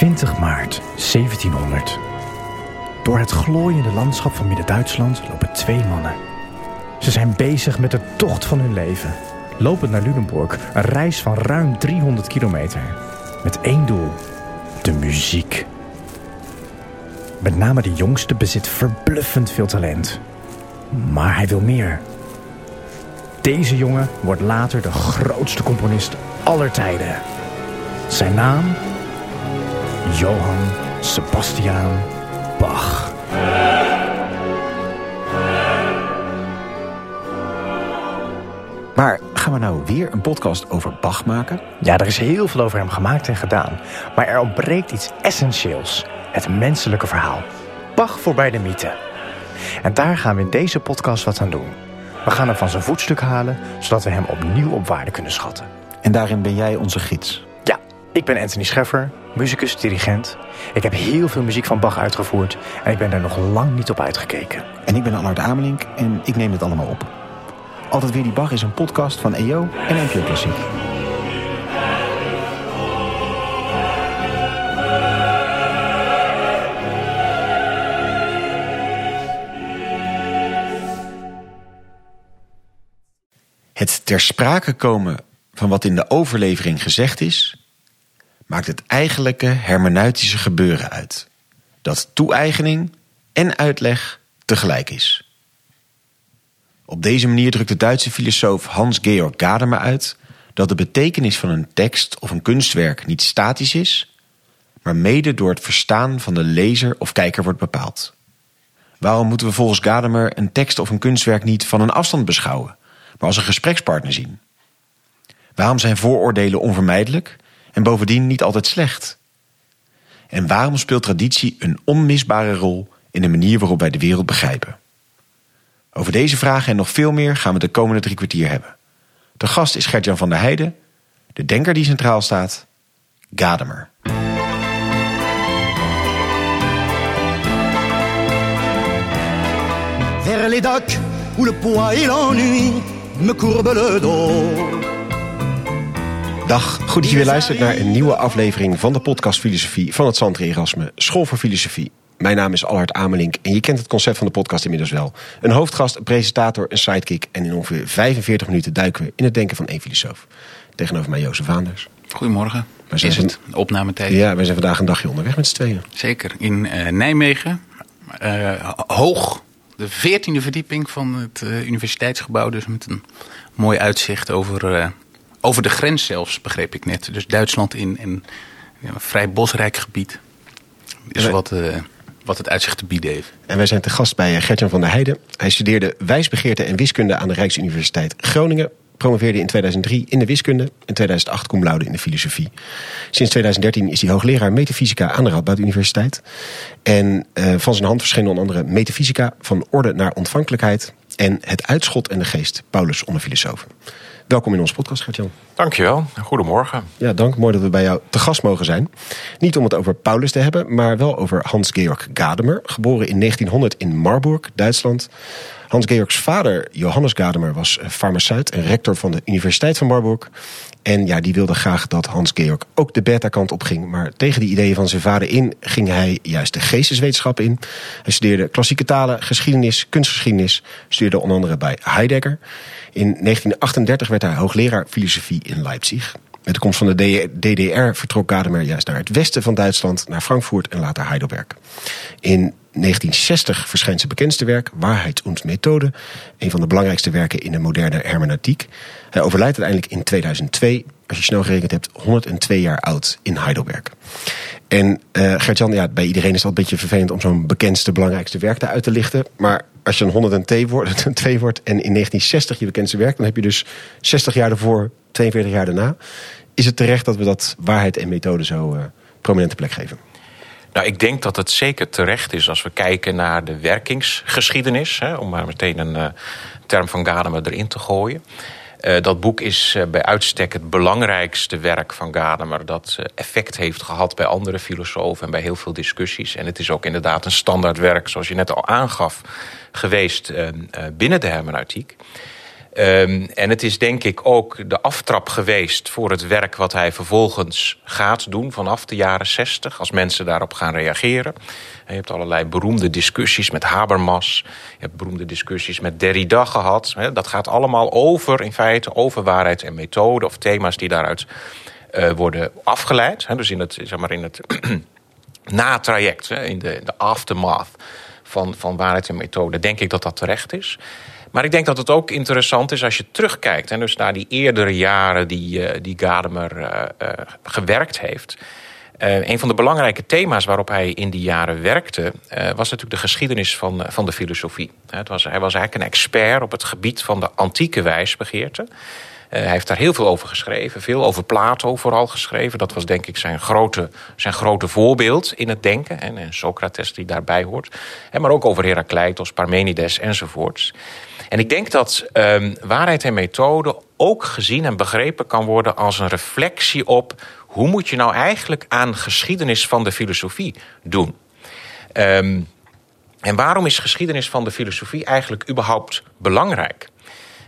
20 maart 1700. Door het glooiende landschap van Midden-Duitsland lopen twee mannen. Ze zijn bezig met de tocht van hun leven. Lopend naar Lunenburg, een reis van ruim 300 kilometer. Met één doel, de muziek. Met name de jongste bezit verbluffend veel talent. Maar hij wil meer. Deze jongen wordt later de grootste componist aller tijden. Zijn naam? Johann Sebastian Bach. Maar gaan we nou weer een podcast over Bach maken? Ja, er is heel veel over hem gemaakt en gedaan. Maar er ontbreekt iets essentieels. Het menselijke verhaal. Bach voorbij de mythe. En daar gaan we in deze podcast wat aan doen. We gaan hem van zijn voetstuk halen, zodat we hem opnieuw op waarde kunnen schatten. En daarin ben jij onze gids. Ik ben Anthony Scheffer, muzikus, dirigent. Ik heb heel veel muziek van Bach uitgevoerd en ik ben daar nog lang niet op uitgekeken. En ik ben Allard Amelink en ik neem het allemaal op. Altijd weer die Bach is een podcast van EO en NPO Klassiek. Het ter sprake komen van wat in de overlevering gezegd is, maakt het eigenlijke hermeneutische gebeuren uit. Dat toe-eigening en uitleg tegelijk is. Op deze manier drukt de Duitse filosoof Hans-Georg Gadamer uit dat de betekenis van een tekst of een kunstwerk niet statisch is, maar mede door het verstaan van de lezer of kijker wordt bepaald. Waarom moeten we volgens Gadamer een tekst of een kunstwerk niet van een afstand beschouwen, maar als een gesprekspartner zien? Waarom zijn vooroordelen onvermijdelijk en bovendien niet altijd slecht? En waarom speelt traditie een onmisbare rol in de manier waarop wij de wereld begrijpen? Over deze vragen en nog veel meer gaan we de komende drie kwartier hebben. De gast is Gertjan van der Heijden, de denker die centraal staat, Gadamer. Les docks où le et l'ennui me le dos. Dag, goed dat je weer luistert naar een nieuwe aflevering van de podcast Filosofie van het Santre Erasme, School voor Filosofie. Mijn naam is Allard Amelink en je kent het concept van de podcast inmiddels wel. Een hoofdgast, een presentator, een sidekick en in ongeveer 45 minuten duiken we in het denken van één filosoof. Tegenover mij Jozef Vaanders. Goedemorgen. Wij zijn Is het opnametijd? Ja, wij zijn vandaag een dagje onderweg met z'n tweeën. Zeker. In eh, Nijmegen. eh, hoog. De veertiende verdieping van het eh, universiteitsgebouw. Dus met een mooi uitzicht over, over de grens zelfs, begreep ik net. Dus Duitsland in, een vrij bosrijk gebied. Is wij- wat, eh, wat het uitzicht te bieden heeft. En wij zijn te gast bij eh, Gertjan van der Heijden. Hij studeerde wijsbegeerte en wiskunde aan de Rijksuniversiteit Groningen. Promoveerde in 2003 in de wiskunde. In 2008 cum laude in de filosofie. Sinds 2013 is hij hoogleraar metafysica aan de Radboud Universiteit. En eh, van zijn hand verschenen onder andere metafysica van orde naar ontvankelijkheid. En het uitschot en de geest, Paulus onder filosofen. Welkom in onze podcast, Gertjan. Dankjewel. Goedemorgen. Ja, dank. Mooi dat we bij jou te gast mogen zijn. Niet om het over Paulus te hebben, maar wel over Hans-Georg Gadamer. Geboren in 1900 in Marburg, Duitsland. Hans-Georgs vader, Johannes Gadamer, was eh, farmaceut en rector van de Universiteit van Marburg. En ja, die wilde graag dat Hans-Georg ook de beta-kant op ging. Maar tegen die ideeën van zijn vader in ging hij juist de geesteswetenschap in. Hij studeerde klassieke talen, geschiedenis, kunstgeschiedenis. Studeerde onder andere bij Heidegger. In 1938 werd hij hoogleraar filosofie in Leipzig. Met de komst van de DDR vertrok Gadamer juist naar het westen van Duitsland, naar Frankfurt en later Heidelberg. In 1960 verschijnt zijn bekendste werk, Waarheid und Methode, een van de belangrijkste werken in de moderne hermeneutiek. Hij overlijdt uiteindelijk in 2002, als je snel gerekend hebt, 102 jaar oud in Heidelberg. En eh Gert-Jan, ja, bij iedereen is dat een beetje vervelend om zo'n bekendste, belangrijkste werk uit te lichten. Maar als je een 102 wordt, 2 wordt en in 1960 je bekendste werk, dan heb je dus 60 jaar ervoor, 42 jaar daarna. Is het terecht dat we dat waarheid en methode zo eh, prominente plek geven? Nou, ik denk dat het zeker terecht is als we kijken naar de werkingsgeschiedenis. Hè, om maar meteen een eh, term van Gadamer erin te gooien. Eh, dat boek is eh, bij uitstek het belangrijkste werk van Gadamer... dat effect heeft gehad bij andere filosofen en bij heel veel discussies. En het is ook inderdaad een standaardwerk, zoals je net al aangaf, geweest binnen de hermeneutiek. Ehm, en het is denk ik ook de aftrap geweest voor het werk wat hij vervolgens gaat doen vanaf de jaren 60, als mensen daarop gaan reageren. Je hebt allerlei beroemde discussies met Habermas. Je hebt beroemde discussies met Derrida gehad. Dat gaat allemaal over, in feite, over waarheid en methode... of thema's die daaruit uh, worden afgeleid. Dus in het, zeg maar in het natraject, in de, de aftermath van, van waarheid en methode... denk ik dat dat terecht is. Maar ik denk dat het ook interessant is als je terugkijkt... en dus naar die eerdere jaren die, uh, die Gadamer uh, gewerkt heeft... Uh, een van de belangrijke thema's waarop hij in die jaren werkte... Was natuurlijk de geschiedenis van, van de filosofie. Het was, hij was eigenlijk een expert op het gebied van de antieke wijsbegeerte. Uh, hij heeft daar heel veel over geschreven. Veel over Plato vooral geschreven. Dat was denk ik zijn grote, zijn grote voorbeeld in het denken. En, en Socrates die daarbij hoort. Maar ook over Heracleitos, Parmenides enzovoorts. En ik denk dat um, waarheid en methode ook gezien en begrepen kan worden... als een reflectie op hoe moet je nou eigenlijk aan geschiedenis van de filosofie doen? Um, en waarom is geschiedenis van de filosofie eigenlijk überhaupt belangrijk?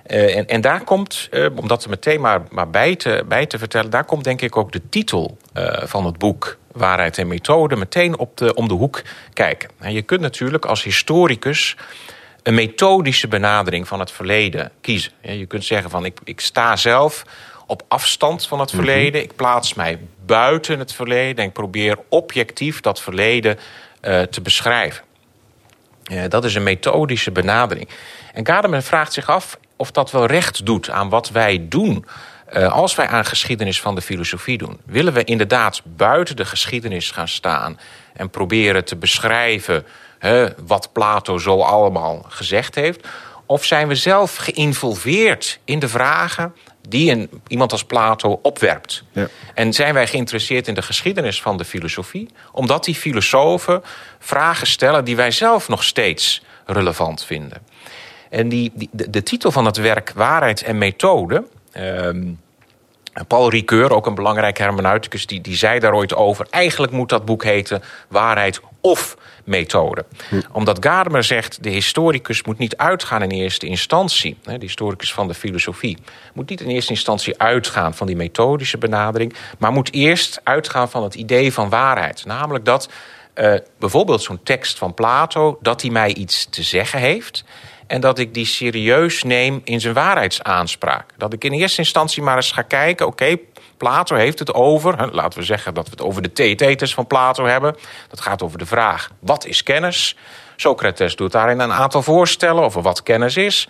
Uh, en, en, daar komt, uh, om dat er meteen maar, maar bij, te, bij te vertellen... daar komt denk ik ook de titel uh, van het boek Waarheid en Methode... meteen op de, om de hoek kijken. En je kunt natuurlijk als historicus een methodische benadering van het verleden kiezen. Je kunt zeggen van ik, ik sta zelf op afstand van het mhm. verleden. Ik plaats mij buiten het verleden en ik probeer objectief dat verleden uh, te beschrijven. Uh, dat is een methodische benadering. En Gadamer vraagt zich af of dat wel recht doet aan wat wij doen. Uh, als wij aan geschiedenis van de filosofie doen. Willen we inderdaad buiten de geschiedenis gaan staan en proberen te beschrijven wat Plato zo allemaal gezegd heeft? Of zijn we zelf geïnvolveerd in de vragen die een, iemand als Plato opwerpt. Ja. En zijn wij geïnteresseerd in de geschiedenis van de filosofie? Omdat die filosofen vragen stellen die wij zelf nog steeds relevant vinden. En die, die de, de, titel van het werk Waarheid en Methode... Um, Paul Ricoeur, ook een belangrijke hermeneuticus, die, die zei daar ooit over... eigenlijk moet dat boek heten Waarheid of methode. Hm. Omdat Gadamer zegt, de historicus moet niet uitgaan in eerste instantie... de historicus van de filosofie... moet niet in eerste instantie uitgaan van die methodische benadering... maar moet eerst uitgaan van het idee van waarheid. Namelijk dat uh, bijvoorbeeld zo'n tekst van Plato... dat hij mij iets te zeggen heeft en dat ik die serieus neem in zijn waarheidsaanspraak. Dat ik in eerste instantie maar eens ga kijken... oké, Plato heeft het over, laten we zeggen dat we het over de theeteters van Plato hebben. Dat gaat over de vraag, wat is kennis? Socrates doet daarin een aantal voorstellen over wat kennis is.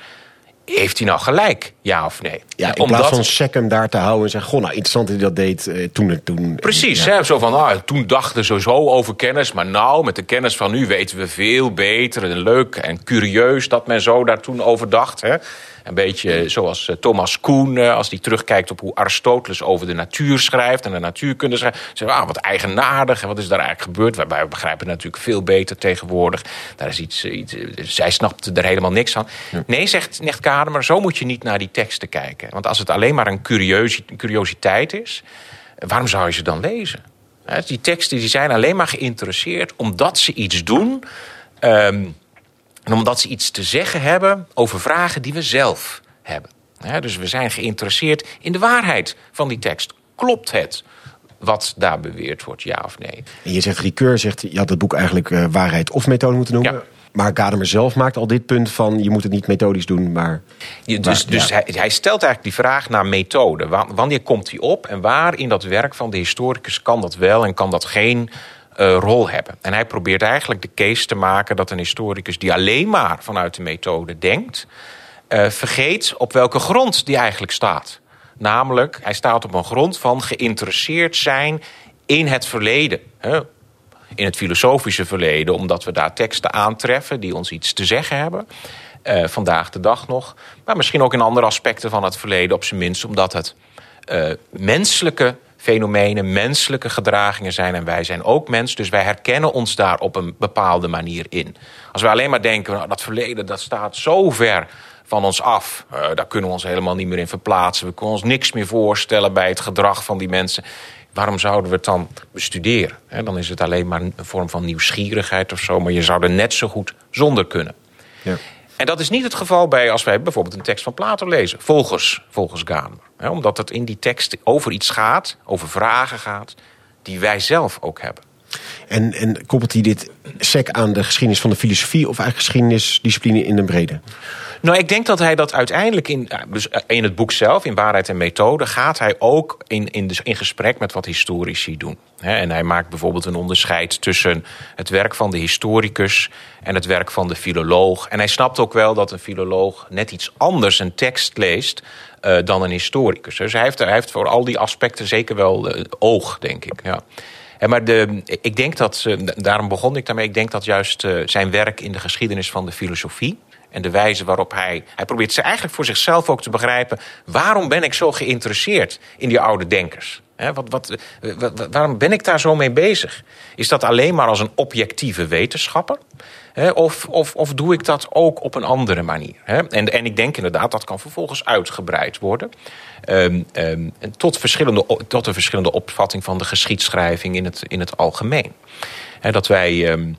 Heeft hij nou gelijk, ja of nee? Ja, in Omdat... plaats van Seckham daar te houden en zeggen... goh, nou, interessant dat hij dat deed eh, toen het toen... Precies, hè, zo van, ah, toen dachten ze zo over kennis... maar nou, met de kennis van nu weten we veel beter en leuk en curieus... dat men zo daar toen over dacht, hè. Een beetje zoals eh, Thomas Kuhn, eh, als hij terugkijkt op hoe Aristoteles over de natuur schrijft en de natuurkunde schrijft. Zegt, ah, wat eigenaardig en wat is daar eigenlijk gebeurd? Waarbij we begrijpen natuurlijk veel beter tegenwoordig. Daar is iets, eh, iets zij snapt er helemaal niks van. Nee, zegt Necht Kademer, zo moet je niet naar die teksten kijken. Want als het alleen maar een curiositeit is, waarom zou je ze dan lezen? Die teksten die zijn alleen maar geïnteresseerd omdat ze iets doen. Um, en omdat ze iets te zeggen hebben over vragen die we zelf hebben. dus we zijn geïnteresseerd in de waarheid van die tekst. Klopt het wat daar beweerd wordt, ja of nee? En je zegt, Ricoeur zegt, je had het boek eigenlijk uh, waarheid of methode moeten noemen. Ja. Maar Gadamer zelf maakt al dit punt van... je moet het niet methodisch doen, maar... Ja, dus dus hij, hij, stelt eigenlijk die vraag naar methode. Wanneer komt die op en waar in dat werk van de historicus... kan dat wel en kan dat geen uh, rol hebben. En hij probeert eigenlijk de case te maken dat een historicus die alleen maar vanuit de methode denkt, uh, vergeet op welke grond die eigenlijk staat. Namelijk, hij staat op een grond van geïnteresseerd zijn in het verleden. Hè? In het filosofische verleden, omdat we daar teksten aantreffen die ons iets te zeggen hebben. Uh, vandaag de dag nog. Maar misschien ook in andere aspecten van het verleden, op zijn minst omdat het menselijke fenomenen, menselijke gedragingen zijn. En wij zijn ook mens, dus wij herkennen ons daar op een bepaalde manier in. Als we alleen maar denken, nou, dat verleden dat staat zo ver van ons af. Uh, daar kunnen we ons helemaal niet meer in verplaatsen. We kunnen ons niks meer voorstellen bij het gedrag van die mensen. Waarom zouden we het dan bestuderen? dan is het alleen maar een vorm van nieuwsgierigheid of zo. Maar je zou er net zo goed zonder kunnen. Ja. En dat is niet het geval bij als wij bijvoorbeeld een tekst van Plato lezen, volgens, volgens Gadamer. Omdat het in die tekst over iets gaat, over vragen gaat, die wij zelf ook hebben. En, en koppelt hij dit sec aan de geschiedenis van de filosofie of eigenlijk geschiedenisdiscipline in de brede? Nou, ik denk dat hij dat uiteindelijk in, dus in het boek zelf, in Waarheid en Methode, gaat hij ook in, in, dus in gesprek met wat historici doen. En hij maakt bijvoorbeeld een onderscheid tussen het werk van de historicus en het werk van de filoloog. En hij snapt ook wel dat een filoloog net iets anders een tekst leest uh, dan een historicus. Dus hij heeft, heeft voor al die aspecten zeker wel uh, oog, denk ik. Ja. En maar de, ik denk dat, daarom begon ik daarmee, ik denk dat juist zijn werk in de geschiedenis van de filosofie en de wijze waarop hij. Hij probeert ze eigenlijk voor zichzelf ook te begrijpen. Waarom ben ik zo geïnteresseerd in die oude denkers? wat, wat, wat, waarom ben ik daar zo mee bezig? Is dat alleen maar als een objectieve wetenschapper? of, of, of doe ik dat ook op een andere manier? en, en ik denk inderdaad dat kan vervolgens uitgebreid worden. Um, um, tot, verschillende, tot een verschillende opvatting van de geschiedschrijving in het, in het algemeen. dat wij um,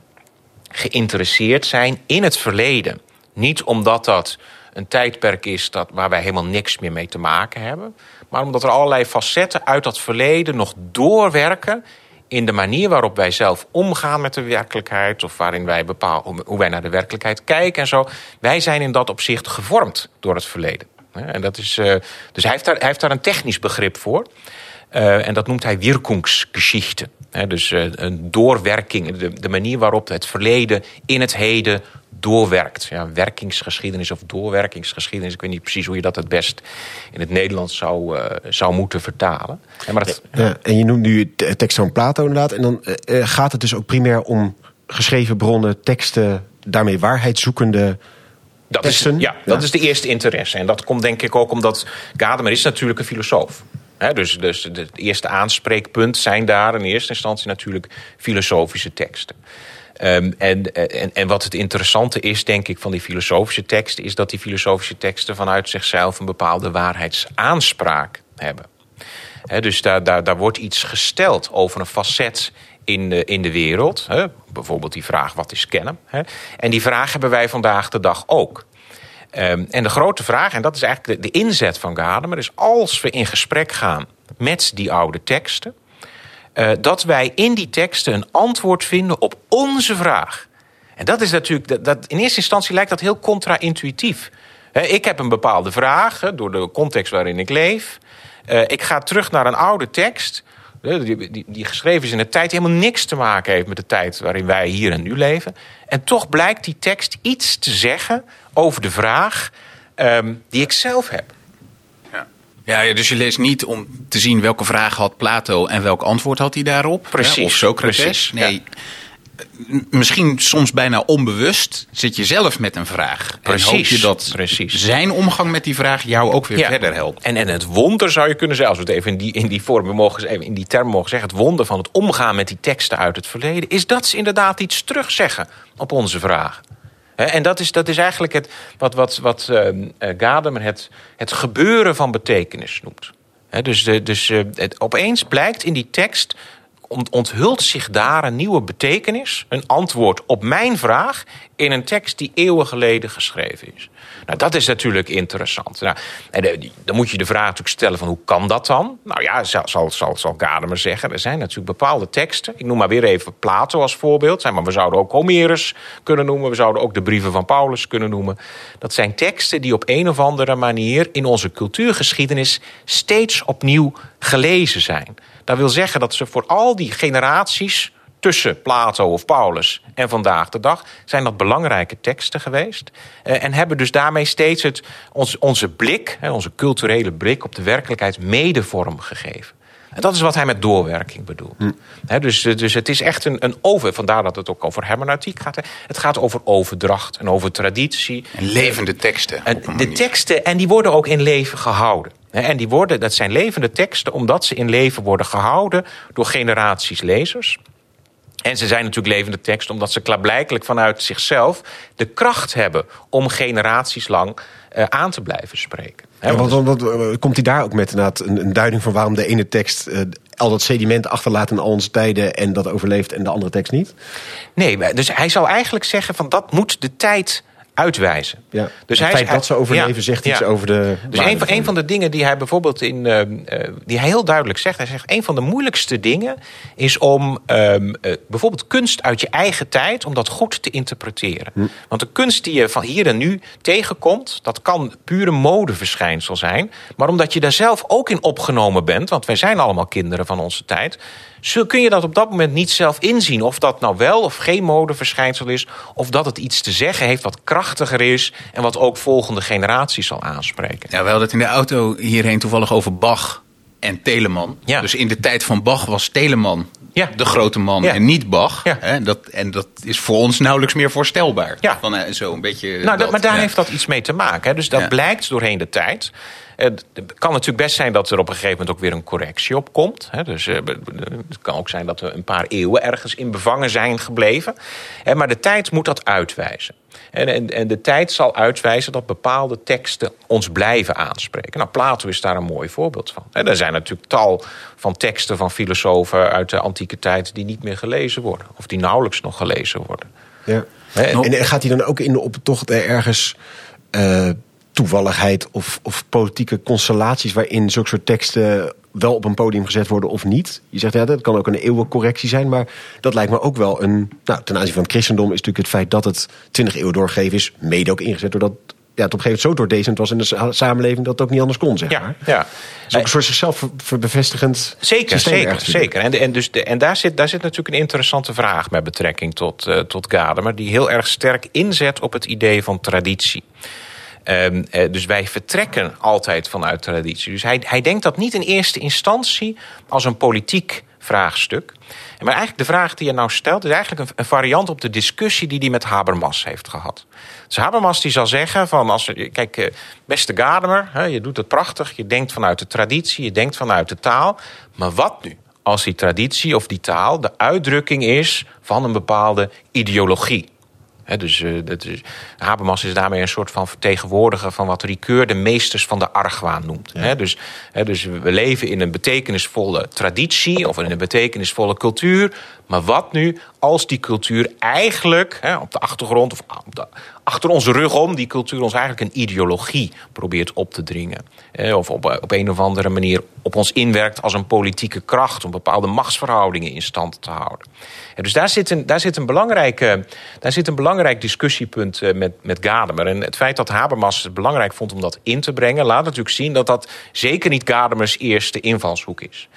geïnteresseerd zijn in het verleden niet omdat dat een tijdperk is dat, waar wij helemaal niks meer mee te maken hebben. Maar omdat er allerlei facetten uit dat verleden nog doorwerken in de manier waarop wij zelf omgaan met de werkelijkheid. Of waarin wij bepalen hoe wij naar de werkelijkheid kijken en zo. Wij zijn in dat opzicht gevormd door het verleden. En dat is, uh, dus hij heeft, daar, hij heeft daar een technisch begrip voor. Uh, en dat noemt hij Wirkungsgeschichte. dus uh, een doorwerking, de, manier waarop het verleden in het heden doorwerkt. Ja, werkingsgeschiedenis of doorwerkingsgeschiedenis. Ik weet niet precies hoe je dat het best in het Nederlands zou, zou moeten vertalen. Maar dat, ja, en je noemt nu de tekst van Plato inderdaad. En dan gaat het dus ook primair om geschreven bronnen, teksten, daarmee waarheidszoekende dat is, ja, dat is de eerste interesse. En dat komt denk ik ook omdat Gadamer is natuurlijk een filosoof. He, dus, dus het eerste aanspreekpunt zijn daar in eerste instantie natuurlijk filosofische teksten. Um, en, en, en wat het interessante is, denk ik, van die filosofische teksten... is dat die filosofische teksten vanuit zichzelf een bepaalde waarheidsaanspraak hebben. He, dus daar, daar, daar wordt iets gesteld over een facet in de, in de wereld. He, bijvoorbeeld die vraag, wat is kennen? He, en die vraag hebben wij vandaag de dag ook. Um, en de grote vraag, en dat is eigenlijk de, inzet van Gadamer... is als we in gesprek gaan met die oude teksten uh, dat wij in die teksten een antwoord vinden op onze vraag. En dat is natuurlijk, dat, in eerste instantie lijkt dat heel contra-intuïtief. ik heb een bepaalde vraag door de context waarin ik leef. Uh, ik ga terug naar een oude tekst. Die, die, die, geschreven is in een tijd die helemaal niks te maken heeft met de tijd waarin wij hier en nu leven. En toch blijkt die tekst iets te zeggen over de vraag um, die ik zelf heb. Ja, dus je leest niet om te zien welke vraag had Plato en welk antwoord had hij daarop. Precies. Hè? Of Socrates. Precies, nee. Ja. Misschien soms bijna onbewust zit je zelf met een vraag. Precies. En hoop je dat Precies. zijn omgang met die vraag jou ook weer ja. verder helpt. En, en het wonder zou je kunnen zeggen, als we het even in die, in die vorm mogen, even in die term mogen zeggen. Het wonder van het omgaan met die teksten uit het verleden. Is dat ze inderdaad iets terugzeggen op onze vraag. En dat is, dat is eigenlijk het, wat, wat, wat uh, Gadamer het, het gebeuren van betekenis noemt. He, dus de, dus uh, het, opeens blijkt in die tekst, onthult zich daar een nieuwe betekenis, een antwoord op mijn vraag in een tekst die eeuwen geleden geschreven is. Nou, dat is natuurlijk interessant. Nou, en dan moet je de vraag natuurlijk stellen van hoe kan dat dan? Nou ja, zal, zal, zal, zal Gadamer zeggen, er zijn natuurlijk bepaalde teksten. Ik noem maar weer even Plato als voorbeeld. Maar we zouden ook Homerus kunnen noemen. We zouden ook de brieven van Paulus kunnen noemen. Dat zijn teksten die op een of andere manier in onze cultuurgeschiedenis steeds opnieuw gelezen zijn. Dat wil zeggen dat ze voor al die generaties tussen Plato of Paulus en vandaag de dag zijn dat belangrijke teksten geweest. Uh, en hebben dus daarmee steeds het, ons, onze blik, onze culturele blik op de werkelijkheid mede vorm gegeven. En dat is wat hij met doorwerking bedoelt. Hm. He, dus, dus het is echt een, een over, vandaar dat het ook over hermeneutiek gaat. Het gaat over overdracht en over traditie. En levende teksten. En de teksten, en die worden ook in leven gehouden. En die worden, dat zijn levende teksten omdat ze in leven worden gehouden door generaties lezers. En ze zijn natuurlijk levende tekst omdat ze klaarblijkelijk vanuit zichzelf de kracht hebben om generaties lang aan te blijven spreken. Ja, want, want, want, komt hij daar ook met een, een, duiding van waarom de ene tekst uh, al dat sediment achterlaat in al onze tijden en dat overleeft en de andere tekst niet? Nee, dus hij zou eigenlijk zeggen van dat moet de tijd uitwijzen. Ja. Dus het hij feit dat ze overleven zegt iets over de Dus een van, van een van de dingen die hij bijvoorbeeld in, eh, eh, die hij heel duidelijk zegt, hij zegt: een van de moeilijkste dingen is om ehm, eh, bijvoorbeeld kunst uit je eigen tijd, om dat goed te interpreteren. Hm. Want de kunst die je van hier en nu tegenkomt, dat kan pure modeverschijnsel zijn, maar omdat je daar zelf ook in opgenomen bent, want wij zijn allemaal kinderen van onze tijd. Zo kun je dat op dat moment niet zelf inzien. Of dat nou wel of geen modeverschijnsel is. Of dat het iets te zeggen heeft wat krachtiger is. En wat ook volgende generaties zal aanspreken. Ja, we hadden het in de auto hierheen toevallig over Bach en Telemann. Ja. Dus in de tijd van Bach was Telemann Ja. de grote man Ja. en niet Bach. Ja. Hè, dat, en dat is voor ons nauwelijks meer voorstelbaar. Ja. Van, eh, zo een beetje Nou, dat, maar daar heeft dat iets mee te maken. Hè. Dus dat blijkt doorheen de tijd. Het kan natuurlijk best zijn dat er op een gegeven moment ook weer een correctie op komt. Dus eh, het kan ook zijn dat we een paar eeuwen ergens in bevangen zijn gebleven. Hè, Maar de tijd moet dat uitwijzen. En, de tijd zal uitwijzen dat bepaalde teksten ons blijven aanspreken. Nou, Plato is daar een mooi voorbeeld van. Er zijn natuurlijk tal van teksten van filosofen uit de antieke tijd... die niet meer gelezen worden. Of die nauwelijks nog gelezen worden. Ja. En gaat hij dan ook in de optocht er ergens eh, toevalligheid of, of politieke constellaties waarin zulke soort teksten wel op een podium gezet worden of niet? Je zegt ja, dat kan ook een eeuwencorrectie zijn, maar dat lijkt me ook wel een. Nou, ten aanzien van het christendom is natuurlijk het feit dat het 20 eeuwen doorgegeven is, mede ook ingezet doordat ja, het op een gegeven moment zo doordecent was in de sa- samenleving dat het ook niet anders kon, zeg ja, maar. ja. Ook een soort zichzelf bevestigend Zeker, zeker, zeker. En, en, dus de, en daar, zit, daar zit natuurlijk een interessante vraag met betrekking tot, eh tot Gadamer... die heel erg sterk inzet op het idee van traditie. Ehm, eh, dus wij vertrekken altijd vanuit traditie. Dus hij, hij denkt dat niet in eerste instantie als een politiek vraagstuk. Maar eigenlijk de vraag die je nou stelt... is eigenlijk een, variant op de discussie die hij met Habermas heeft gehad. Dus Habermas die zal zeggen van... Als, kijk, eh, beste Gadamer, je doet het prachtig... je denkt vanuit de traditie, je denkt vanuit de taal... maar wat nu als die traditie of die taal de uitdrukking is... van een bepaalde ideologie? Dus, eh, dat is, Habermas is daarmee een soort van vertegenwoordiger van wat Ricoeur de meesters van de argwaan noemt. Dus, dus we leven in een betekenisvolle traditie of in een betekenisvolle cultuur. Maar wat nu als die cultuur eigenlijk op de achtergrond of op de, achter onze rug om, die cultuur ons eigenlijk een ideologie probeert op te dringen. Hè, of op, op een of andere manier op ons inwerkt als een politieke kracht om bepaalde machtsverhoudingen in stand te houden. Ja, dus daar zit een, daar zit een, belangrijke, daar zit een belangrijk discussiepunt eh, met, met Gadamer. En het feit dat Habermas het belangrijk vond om dat in te brengen... laat natuurlijk zien dat dat zeker niet Gadamers eerste invalshoek is.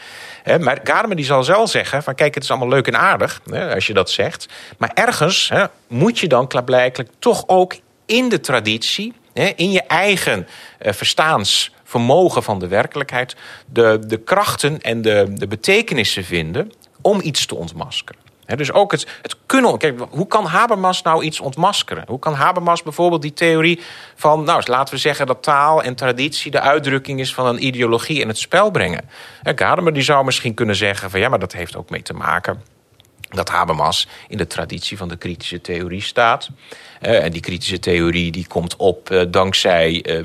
Hè, maar Gadamer die zal zelf zeggen van kijk, het is allemaal leuk en aardig hè, als je dat zegt. Maar ergens hè, moet je dan klaarblijkelijk toch ook in de traditie... in je eigen eh, verstaansvermogen van de werkelijkheid... de, de krachten en de, de betekenissen vinden om iets te ontmaskeren. Dus ook het, het kunnen. Kijk, hoe kan Habermas nou iets ontmaskeren? Hoe kan Habermas bijvoorbeeld die theorie van. Nou, laten we zeggen dat taal en traditie de uitdrukking is van een ideologie in het spel brengen? Gadamer die zou misschien kunnen zeggen van ja, maar dat heeft ook mee te maken dat Habermas in de traditie van de kritische theorie staat. Eh, en die kritische theorie die komt op eh, dankzij eh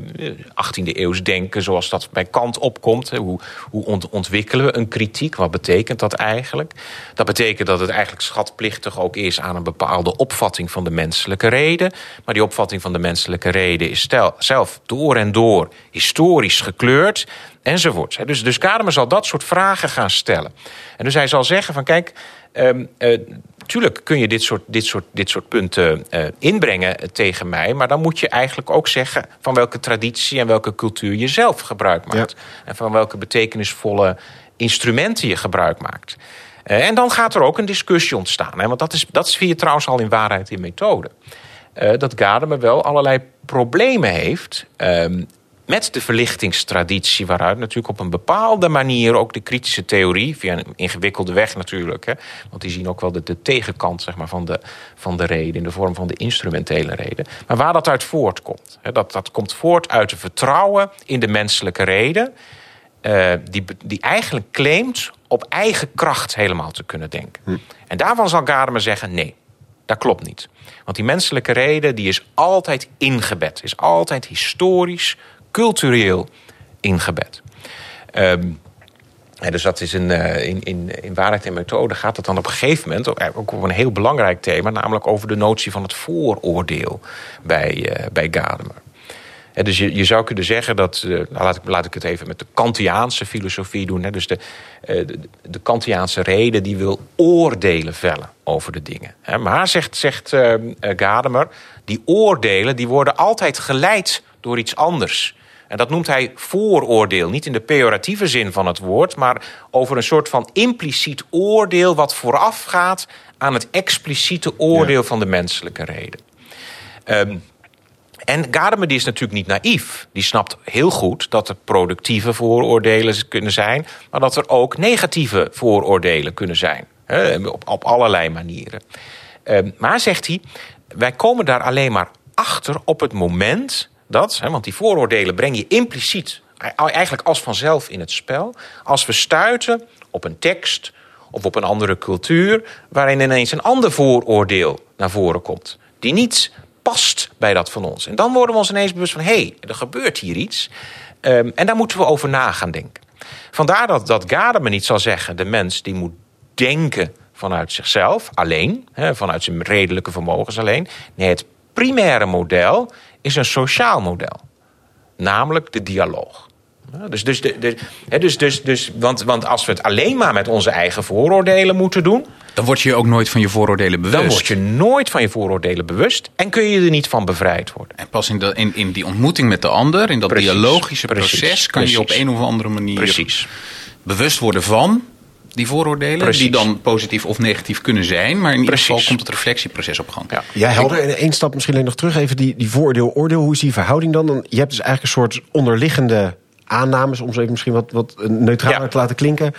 18e eeuws denken zoals dat bij Kant opkomt. Hoe, hoe ont- ontwikkelen we een kritiek? Wat betekent dat eigenlijk? Dat betekent dat het eigenlijk schatplichtig ook is aan een bepaalde opvatting van de menselijke reden. Maar die opvatting van de menselijke reden is zelf door en door historisch gekleurd enzovoorts. hè. Dus, dus zal dat soort vragen gaan stellen. En dus hij zal zeggen van kijk... Eh, tuurlijk kun je dit soort, dit soort, dit soort punten eh, inbrengen tegen mij. Maar dan moet je eigenlijk ook zeggen van welke traditie en welke cultuur je zelf gebruik maakt. En van welke betekenisvolle instrumenten je gebruik maakt. Eh, en dan gaat er ook een discussie ontstaan. Hè? Want dat, is, dat zie je trouwens al in waarheid in methode. Eh, dat Gadamer wel allerlei problemen heeft. ehm, met de verlichtingstraditie, waaruit natuurlijk op een bepaalde manier ook de kritische theorie, via een ingewikkelde weg natuurlijk, hè, want die zien ook wel de, de tegenkant zeg maar, van, de, van de reden in de vorm van de instrumentele reden. Maar waar dat uit voortkomt. Hè, dat, dat komt voort uit het vertrouwen in de menselijke reden, eh, die, die eigenlijk claimt op eigen kracht helemaal te kunnen denken. En daarvan zal Gadamer zeggen: nee, dat klopt niet. Want die menselijke reden die is altijd ingebed, is altijd historisch, cultureel ingebed. Ehm, dus dat is een, uh, in, in, in waarheid en methode gaat het dan op een gegeven moment ook, ook over een heel belangrijk thema, namelijk over de notie van het vooroordeel bij, uh, bij Gadamer. Dus je, je zou kunnen zeggen dat, uh, nou laat, ik, laat ik het even met de Kantiaanse filosofie doen. Dus de, de, de Kantiaanse reden die wil oordelen vellen over de dingen. Maar zegt, zegt Gadamer, die oordelen die worden altijd geleid door iets anders. En dat noemt hij vooroordeel. Niet in de pejoratieve zin van het woord, maar over een soort van impliciet oordeel wat voorafgaat aan het expliciete oordeel ja. van de menselijke reden. Um, en Gadamer die is natuurlijk niet naïef. Die snapt heel goed dat er productieve vooroordelen kunnen zijn, maar dat er ook negatieve vooroordelen kunnen zijn. Op, op allerlei manieren. Um, maar zegt hij, wij komen daar alleen maar achter op het moment dat, hè, want die vooroordelen breng je impliciet, eigenlijk als vanzelf in het spel, als we stuiten op een tekst of op een andere cultuur, waarin ineens een ander vooroordeel naar voren komt, die niet past bij dat van ons. En dan worden we ons ineens bewust van, hé, hey, er gebeurt hier iets. Um, en daar moeten we over na gaan denken. Vandaar dat, dat Gadamer niet zal zeggen, de mens die moet denken vanuit zichzelf, alleen, hè, vanuit zijn redelijke vermogens alleen. Nee, het primaire model is een sociaal model. Namelijk de dialoog. Dus, dus, de, dus, dus, dus, want, want als we het alleen maar met onze eigen vooroordelen moeten doen. Dan word je ook nooit van je vooroordelen bewust. Dan word je nooit van je vooroordelen bewust. En kun je er niet van bevrijd worden. En pas in, de, in, in die ontmoeting met de ander, in dat precies, dialogische proces, kan precies. je op een of andere manier precies. bewust worden van die vooroordelen. Precies. Die dan positief of negatief kunnen zijn. Maar in ieder geval komt het reflectieproces op gang. Ja, ja helder. En één stap misschien alleen nog terug. Even die, die vooroordeel-oordeel. Hoe is die verhouding dan? dan? Je hebt dus eigenlijk een soort onderliggende aannames... om ze even misschien wat, wat neutraler ja. te laten klinken.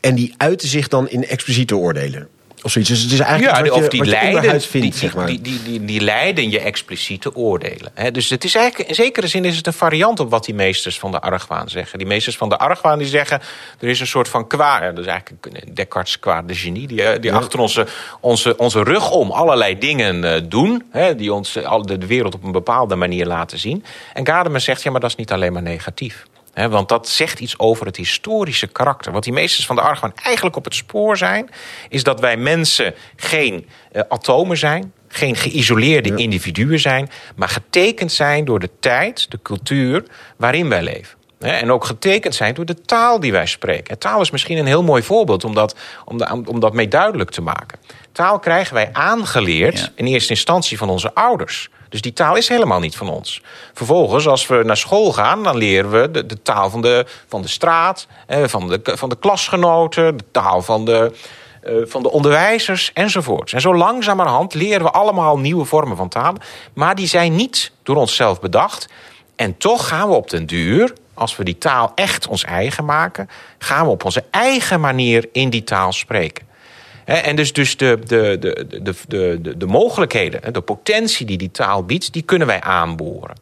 En die uiten zich dan in expliciete oordelen. Of zoiets. Dus het is eigenlijk ja, wat of je, die wat je leiden, vindt, die, zeg maar. die, die, die, die leiden je expliciete oordelen. He, dus het is eigenlijk, in zekere zin is het een variant op wat die meesters van de argwaan zeggen. Die meesters van de argwaan die zeggen, er is een soort van kwaad, dat is eigenlijk Descartes kwaad de genie, die, die ja. achter onze, onze, onze rug om allerlei dingen uh, doen, he, die ons de, de wereld op een bepaalde manier laten zien. En Gadamer zegt, ja, maar dat is niet alleen maar negatief. He, want dat zegt iets over het historische karakter. Wat die meesters van de argwaan eigenlijk op het spoor zijn... is dat wij mensen geen uh, atomen zijn... geen geïsoleerde ja. individuen zijn... maar getekend zijn door de tijd, de cultuur waarin wij leven. He, en ook getekend zijn door de taal die wij spreken. En taal is misschien een heel mooi voorbeeld om dat, om, de, om dat mee duidelijk te maken. Taal krijgen wij aangeleerd ja. in eerste instantie van onze ouders... Dus die taal is helemaal niet van ons. Vervolgens, als we naar school gaan, dan leren we de, taal van de, van de straat, van, de, van de klasgenoten, de taal van de, eh, van de onderwijzers enzovoorts. En zo langzamerhand leren we allemaal nieuwe vormen van taal. Maar die zijn niet door onszelf bedacht. En toch gaan we op den duur, als we die taal echt ons eigen maken, gaan we op onze eigen manier in die taal spreken. En dus, dus de, de, de, de, de, de mogelijkheden, de potentie die die taal biedt, die kunnen wij aanboren.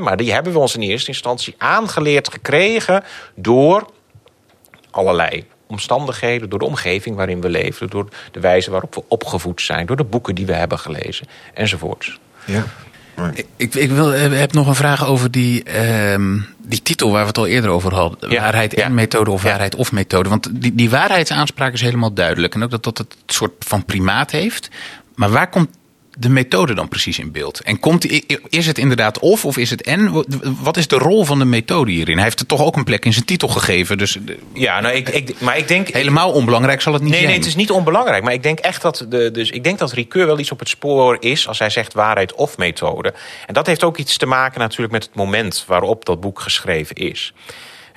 Maar die hebben we ons in eerste instantie aangeleerd gekregen door allerlei omstandigheden, door de omgeving waarin we leven, door de wijze waarop we opgevoed zijn, door de boeken die we hebben gelezen enzovoorts. Ja. Ik, ik wil, heb nog een vraag over die, uh, die titel waar we het al eerder over hadden. Ja, waarheid en ja. methode of waarheid of methode. Want die, die waarheidsaanspraak is helemaal duidelijk. En ook dat dat het soort van primaat heeft. Maar waar komt de methode dan precies in beeld? En komt, is het inderdaad of of is het en? Wat is de rol van de methode hierin? Hij heeft er toch ook een plek in zijn titel gegeven. Dus ja, nou, ik, ik, maar ik denk. Helemaal onbelangrijk zal het niet nee, zijn. Nee, het is niet onbelangrijk. Maar ik denk echt dat. De, dus ik denk dat Ricoeur wel iets op het spoor is. als hij zegt waarheid of methode. En dat heeft ook iets te maken natuurlijk met het moment waarop dat boek geschreven is.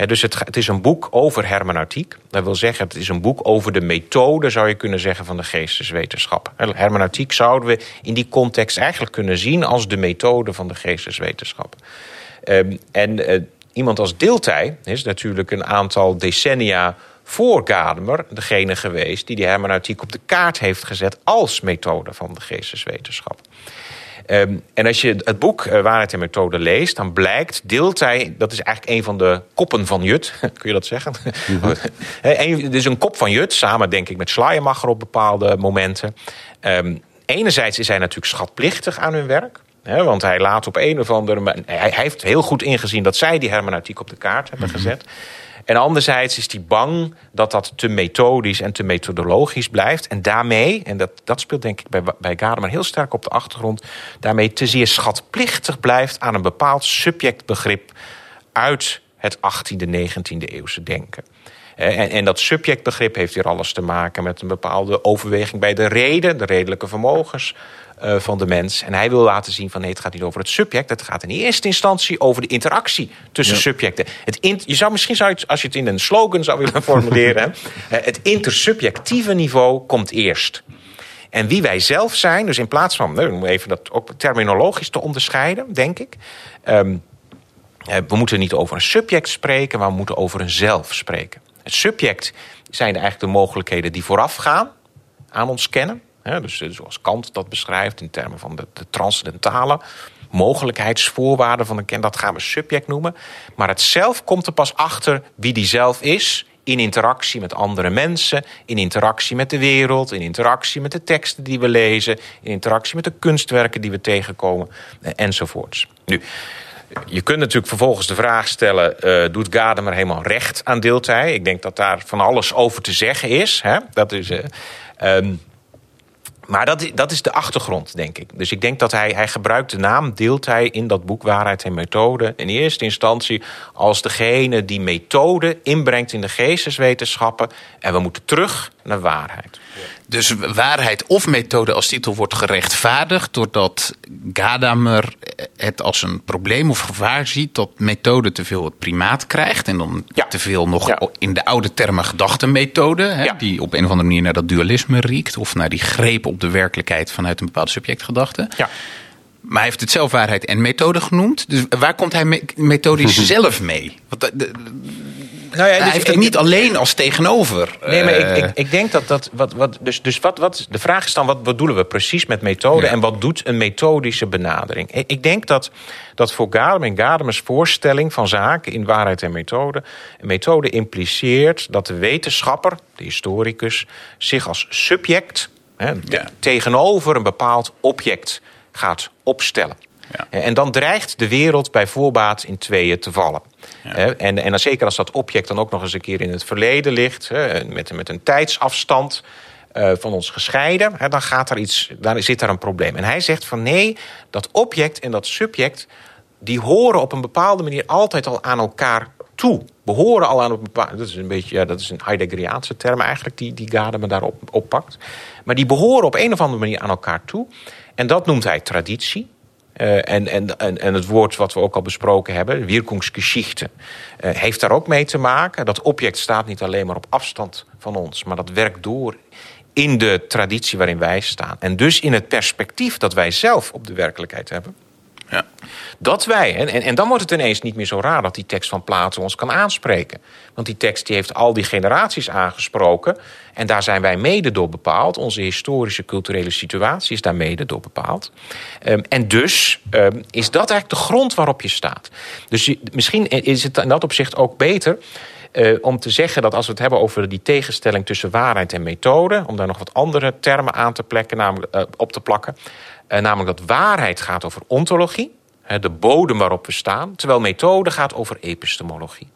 Dus het, is een boek over hermeneutiek. Dat wil zeggen, het is een boek over de methode, zou je kunnen zeggen, van de geesteswetenschap. Hermeneutiek zouden we in die context eigenlijk kunnen zien als de methode van de geesteswetenschap. Um, en uh, iemand als Dilthey is natuurlijk een aantal decennia voor Gadamer degene geweest die die hermeneutiek op de kaart heeft gezet als methode van de geesteswetenschap. Um, en als je het boek uh, Waarheid en Methode leest, dan blijkt Dilthey, dat is eigenlijk een van de koppen van Jut, kun je dat zeggen? Mm -hmm. Het is een kop van Jut, samen denk ik met Schleiermacher op bepaalde momenten. Um, enerzijds is hij natuurlijk schatplichtig aan hun werk. Want hij laat op een of andere manier. Hij, hij heeft heel goed ingezien dat zij die hermeneutiek op de kaart hebben gezet. En anderzijds is hij bang dat dat te methodisch en te methodologisch blijft. En daarmee, en dat, dat speelt denk ik bij, bij Gadamer heel sterk op de achtergrond... daarmee te zeer schatplichtig blijft aan een bepaald subjectbegrip... uit het 18e, 19e eeuwse denken. Eh, En, en dat subjectbegrip heeft hier alles te maken met een bepaalde overweging bij de reden, de redelijke vermogens eh, van de mens. En hij wil laten zien van nee, het gaat niet over het subject. Het gaat in eerste instantie over de interactie tussen subjecten. Het in- je zou misschien zou je het, als je het in een slogan zou willen formuleren, eh, het intersubjectieve niveau komt eerst. En wie wij zelf zijn, dus in plaats van, nou, om even dat ook terminologisch te onderscheiden, denk ik. ehm, eh, we moeten niet over een subject spreken, maar we moeten over een zelf spreken. Het subject zijn eigenlijk de mogelijkheden die voorafgaan aan ons kennen. Dus eh, zoals Kant dat beschrijft in termen van de, de transcendentale mogelijkheidsvoorwaarden van een ken, dat gaan we subject noemen. Maar het zelf komt er pas achter wie die zelf is in interactie met andere mensen, in interactie met de wereld, in interactie met de teksten die we lezen, in interactie met de kunstwerken die we tegenkomen eh, enzovoorts. Nu, je kunt natuurlijk vervolgens de vraag stellen: eh, doet Gadamer helemaal recht aan deeltij? Ik denk dat daar van alles over te zeggen is. Hè? Dat is. eh, ehm, maar dat, dat is de achtergrond, denk ik. Dus ik denk dat hij, hij gebruikt de naam deelt hij in dat boek Waarheid en Methode... in eerste instantie als degene die methode inbrengt in de geesteswetenschappen... en we moeten terug naar waarheid. Dus waarheid of methode als titel wordt gerechtvaardigd doordat Gadamer het als een probleem of gevaar ziet dat methode te veel het primaat krijgt en dan Ja. te veel nog Ja. in de oude termen gedachtenmethode, hè, Ja. die op een of andere manier naar dat dualisme riekt of naar die greep op de werkelijkheid vanuit een bepaalde subjectgedachte. Ja. Maar hij heeft het zelf waarheid en methode genoemd. Dus waar komt hij me- methodisch zelf mee? Want de- Nou ja, hij heeft het niet alleen als tegenover. Nee, maar Eh, ik, ik, ik denk dat dat. Wat, wat, dus dus wat, wat, de vraag is dan: wat bedoelen we precies met methode Ja. en wat doet een methodische benadering? Ik, ik denk dat, dat voor Gadamer en Gadamers voorstelling van zaken in waarheid en methode. Een methode impliceert dat de wetenschapper, de historicus, zich als subject hè, Ja. tegenover een bepaald object gaat opstellen. Ja. En dan dreigt de wereld bij voorbaat in tweeën te vallen. Hè, En, en dan zeker als dat object dan ook nog eens een keer in het verleden ligt, met, met een tijdsafstand eh, van ons gescheiden, dan gaat er iets, daar zit daar een probleem. En hij zegt van nee, dat object en dat subject, die horen op een bepaalde manier altijd al aan elkaar toe. Behoren al aan een bepaalde. Dat is een beetje, ja, dat is een Heideggeriaanse term eigenlijk, die, die Gadamer daarop oppakt. Maar die behoren op een of andere manier aan elkaar toe. En dat noemt hij traditie. Eh, en, en, en, en het woord wat we ook al besproken hebben, Wirkungsgeschichte, eh, heeft daar ook mee te maken. Dat object staat niet alleen maar op afstand van ons, maar dat werkt door in de traditie waarin wij staan. En dus in het perspectief dat wij zelf op de werkelijkheid hebben. Ja. Dat wij, en, en, dan wordt het ineens niet meer zo raar dat die tekst van Plato ons kan aanspreken. Want die tekst die heeft al die generaties aangesproken. En daar zijn wij mede door bepaald. Onze historische culturele situatie is daar mede door bepaald. Ehm, en dus ehm, is dat eigenlijk de grond waarop je staat. Dus misschien is het in dat opzicht ook beter. eh, om te zeggen dat als we het hebben over die tegenstelling tussen waarheid en methode, om daar nog wat andere termen aan te plekken, namelijk, eh, op te plakken. Eh, namelijk dat waarheid gaat over ontologie, de bodem waarop we staan, terwijl methode gaat over epistemologie.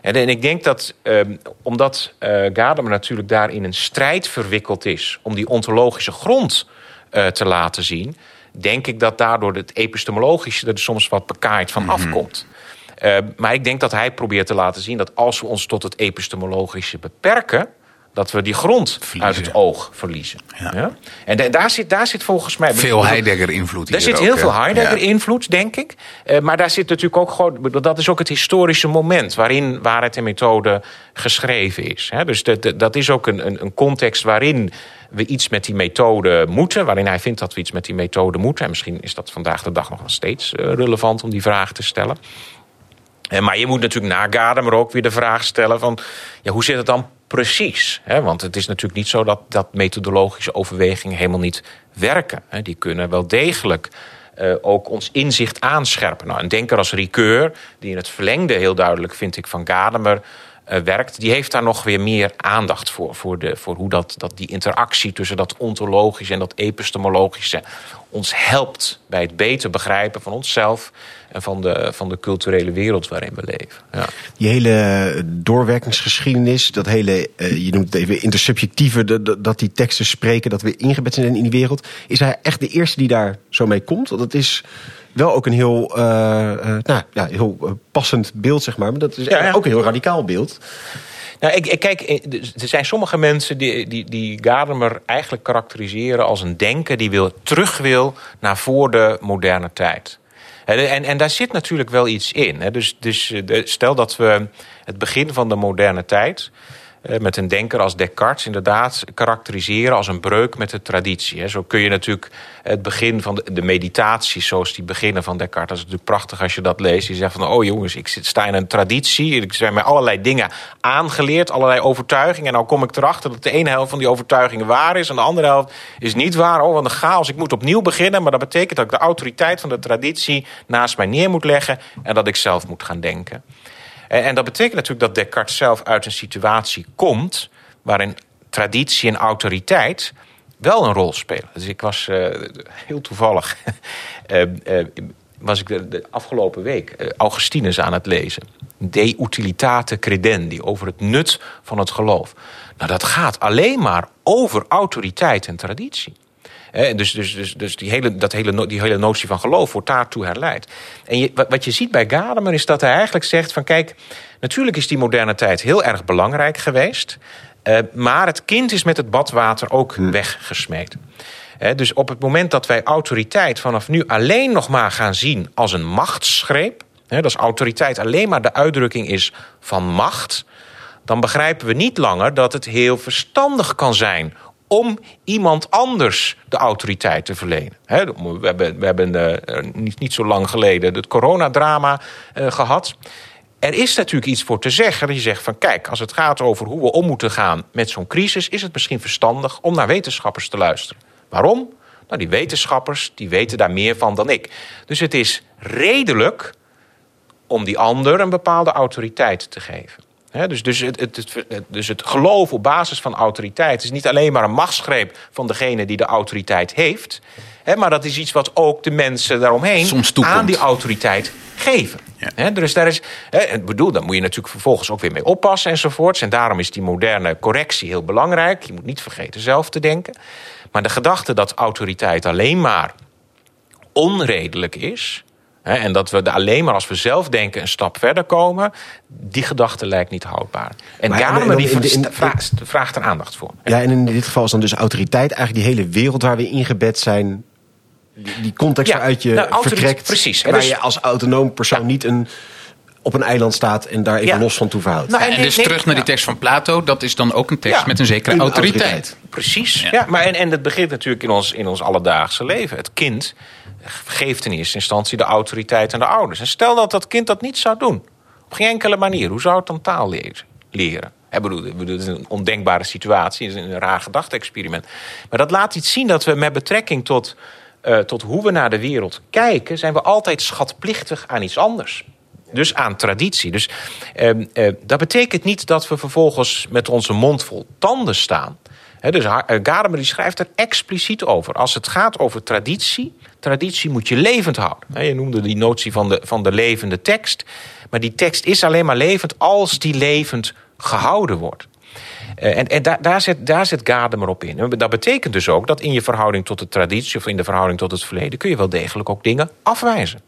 En, en ik denk dat, ehm, omdat eh Gadamer natuurlijk daar in een strijd verwikkeld is om die ontologische grond eh, te laten zien, denk ik dat daardoor het epistemologische er soms wat bekaaid van afkomt. Eh, maar ik denk dat hij probeert te laten zien dat als we ons tot het epistemologische beperken, dat we die grond uit het oog verliezen. Ja. En da- daar, zit, daar zit volgens mij. Veel Heidegger-invloed Daar hier zit ook, heel veel Heidegger-invloed, denk ik. Eh, maar daar zit natuurlijk ook gewoon. Dat is ook het historische moment waarin waarheid en methode geschreven is. Hè? Dus dat- is ook een, een, een context waarin we iets met die methode moeten. Waarin hij vindt dat we iets met die methode moeten. En misschien is dat vandaag de dag nog wel steeds eh, relevant om die vraag te stellen. Eh, Maar je moet natuurlijk na Gadamer ook weer de vraag stellen van... Ja, hoe zit het dan precies? Hè? Want het is natuurlijk niet zo dat, dat methodologische overwegingen helemaal niet werken. Hè? Die kunnen wel degelijk eh, ook ons inzicht aanscherpen. Nou, een denker als Ricoeur, die in het verlengde heel duidelijk, vind ik, van Gadamer... eh, werkt, die heeft daar nog weer meer aandacht voor. Voor, de, voor hoe dat, dat die interactie tussen dat ontologische en dat epistemologische ons helpt bij het beter begrijpen van onszelf en van de, van de culturele wereld waarin we leven. Ja. Die hele doorwerkingsgeschiedenis, dat hele, eh, je noemt het even intersubjectieve, dat- dat- dat die teksten spreken, dat we ingebed zijn in die wereld. Is hij echt de eerste die daar zo mee komt? Want het is wel ook een heel, eh, eh, nou, ja, heel passend beeld, zeg maar. Maar dat is Ja, ja. ook een heel radicaal beeld. Nou, ik, kijk, eh, er zijn sommige mensen die, die, die Gadamer eigenlijk karakteriseren als een denker die wil, terug wil naar voor de moderne tijd. En, en daar zit natuurlijk wel iets in. Dus, dus eh, stel dat we het begin van de moderne tijd met een denker als Descartes inderdaad karakteriseren als een breuk met de traditie. Zo kun je natuurlijk het begin van de, meditaties, zoals die beginnen van Descartes, dat is natuurlijk prachtig als je dat leest. Je zegt van, oh jongens, ik zit, sta in een traditie, ik zijn mij allerlei dingen aangeleerd, allerlei overtuigingen. En nou kom ik erachter dat de ene helft van die overtuigingen waar is en de andere helft is niet waar. Oh, wat een chaos, ik moet opnieuw beginnen, maar dat betekent dat ik de autoriteit van de traditie naast mij neer moet leggen en dat ik zelf moet gaan denken. En, dat betekent natuurlijk dat Descartes zelf uit een situatie komt waarin traditie en autoriteit wel een rol spelen. Dus ik was eh, heel toevallig. eh, eh, was ik de, de afgelopen week Augustinus aan het lezen. De utilitate credendi, over het nut van het geloof. Nou, dat gaat alleen maar over autoriteit en traditie. Dus dus, dus, dus die, hele, dat hele, die hele notie van geloof wordt daartoe herleid. En je, wat, je ziet bij Gadamer is dat hij eigenlijk zegt van... kijk, natuurlijk is die moderne tijd heel erg belangrijk geweest... eh, maar het kind is met het badwater ook weggesmeten. Hè, dus op het moment dat wij autoriteit vanaf nu alleen nog maar gaan zien als een machtsgreep... hè, dat is autoriteit alleen maar de uitdrukking is van macht dan begrijpen we niet langer dat het heel verstandig kan zijn om iemand anders de autoriteit te verlenen. We hebben, we hebben eh, niet, niet zo lang geleden het coronadrama eh, gehad. Er is natuurlijk iets voor te zeggen. Dat je zegt van kijk, als het gaat over hoe we om moeten gaan met zo'n crisis, is het misschien verstandig om naar wetenschappers te luisteren. Waarom? Nou, die wetenschappers die weten daar meer van dan ik. Dus het is redelijk om die ander een bepaalde autoriteit te geven. Dus, dus, het, het, dus het geloof op basis van autoriteit is niet alleen maar een machtsgreep van degene die de autoriteit heeft, maar dat is iets wat ook de mensen daaromheen Soms aan die autoriteit geven. Ja. Dus daar is, bedoel, daar moet je natuurlijk vervolgens ook weer mee oppassen enzovoorts. En daarom is die moderne correctie heel belangrijk. Je moet niet vergeten zelf te denken. Maar de gedachte dat autoriteit alleen maar onredelijk is. Hè, en dat we alleen maar als we zelf denken een stap verder komen. Die gedachte lijkt niet houdbaar. En Maar- die in de- in de- vraagt, vraagt er aandacht voor. Ja, en in dit geval is dan dus autoriteit eigenlijk die hele wereld waar we ingebed zijn. Die, die context Ja, waaruit je nou, vertrekt. precies. Waar dus- je als autonoom persoon niet een, op een eiland staat en daar even Ja. los van toe verhoudt. Nou, En dus nee, terug naar die tekst van Plato, dat is dan ook een tekst Ja, met een zekere autoriteit. autoriteit. Precies. Ja. Ja. maar en, en dat begint natuurlijk in ons, in ons alledaagse leven. Het kind geeft in eerste instantie de autoriteit aan de ouders. En stel dat dat kind dat niet zou doen. Op geen enkele manier. Hoe zou het dan taal leren? Ik bedoel, het is een ondenkbare situatie. Is een raar gedachte-experiment. Maar dat laat iets zien dat we met betrekking tot, eh, tot hoe we naar de wereld kijken... zijn we altijd schatplichtig aan iets anders. Dus aan traditie. Dus ehm, eh, dat betekent niet dat we vervolgens met onze mond vol tanden staan. Dus eh, Gadamer die schrijft er expliciet over. Als het gaat over traditie, traditie moet je levend houden. Je noemde die notie van de, van de levende tekst. Maar die tekst is alleen maar levend als die levend gehouden wordt. Eh, en daar, zet, daar Gadamer op in. Dat betekent dus ook dat in je verhouding tot de traditie... of in de verhouding tot het verleden... kun je wel degelijk ook dingen afwijzen.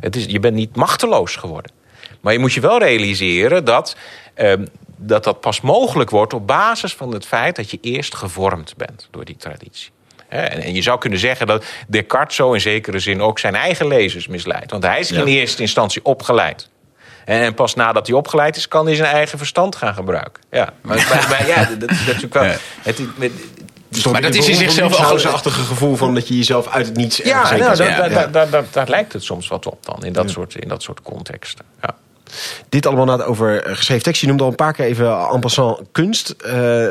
Het is, je bent niet machteloos geworden. Maar je moet je wel realiseren dat, ehm, dat dat pas mogelijk wordt... op basis van het feit dat je eerst gevormd bent door die traditie. En, je zou kunnen zeggen dat Descartes zo in zekere zin ook zijn eigen lezers misleidt. Want hij is in eerste instantie opgeleid. En pas nadat hij opgeleid is, kan hij zijn eigen verstand gaan gebruiken. Ja, maar, ja, dat, dat is natuurlijk wel. Ja. Het, met- Maar dat is in zichzelf een achtige gevoel van dat je jezelf uit het niets ja, nou, daar lijkt het soms wat op dan, in dat, soort, in dat soort contexten. Ja. Dit allemaal na- over eh, geschreven tekst. Je noemde al een paar keer even en passant kunst. Eh,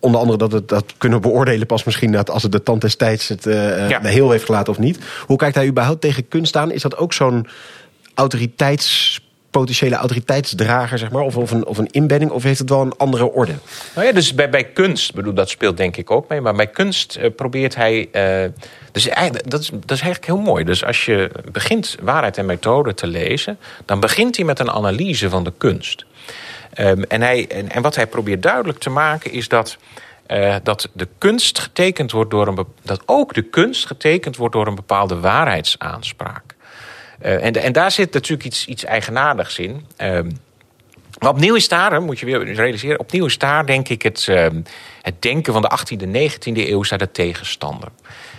onder andere dat we dat kunnen beoordelen pas misschien het- als het de tand des tijds het Ja. de heel heeft gelaten of niet. Hoe kijkt hij überhaupt tegen kunst aan? Is dat ook zo'n potentiële autoriteitsdrager, zeg maar? Of, of, een, of een inbedding? Of heeft het wel een andere orde? Nou ja, dus bij, bij kunst, bedoel, dat speelt denk ik ook mee. Maar bij kunst eh, probeert hij. eh, dus eigenlijk, dat, is, dat is eigenlijk heel mooi. Dus als je begint waarheid en methode te lezen, dan begint hij met een analyse van de kunst. Ehm, en, hij, en, en wat hij probeert duidelijk te maken is dat. eh, dat de kunst getekend wordt door een dat ook de kunst getekend wordt door een bepaalde waarheidsaanspraak. Eh, en, en daar zit natuurlijk iets, iets eigenaardigs in. Ehm, maar opnieuw is daar, moet je weer realiseren, opnieuw is daar denk ik het, ehm, het denken van de 18e, 19e eeuw zijn de tegenstander.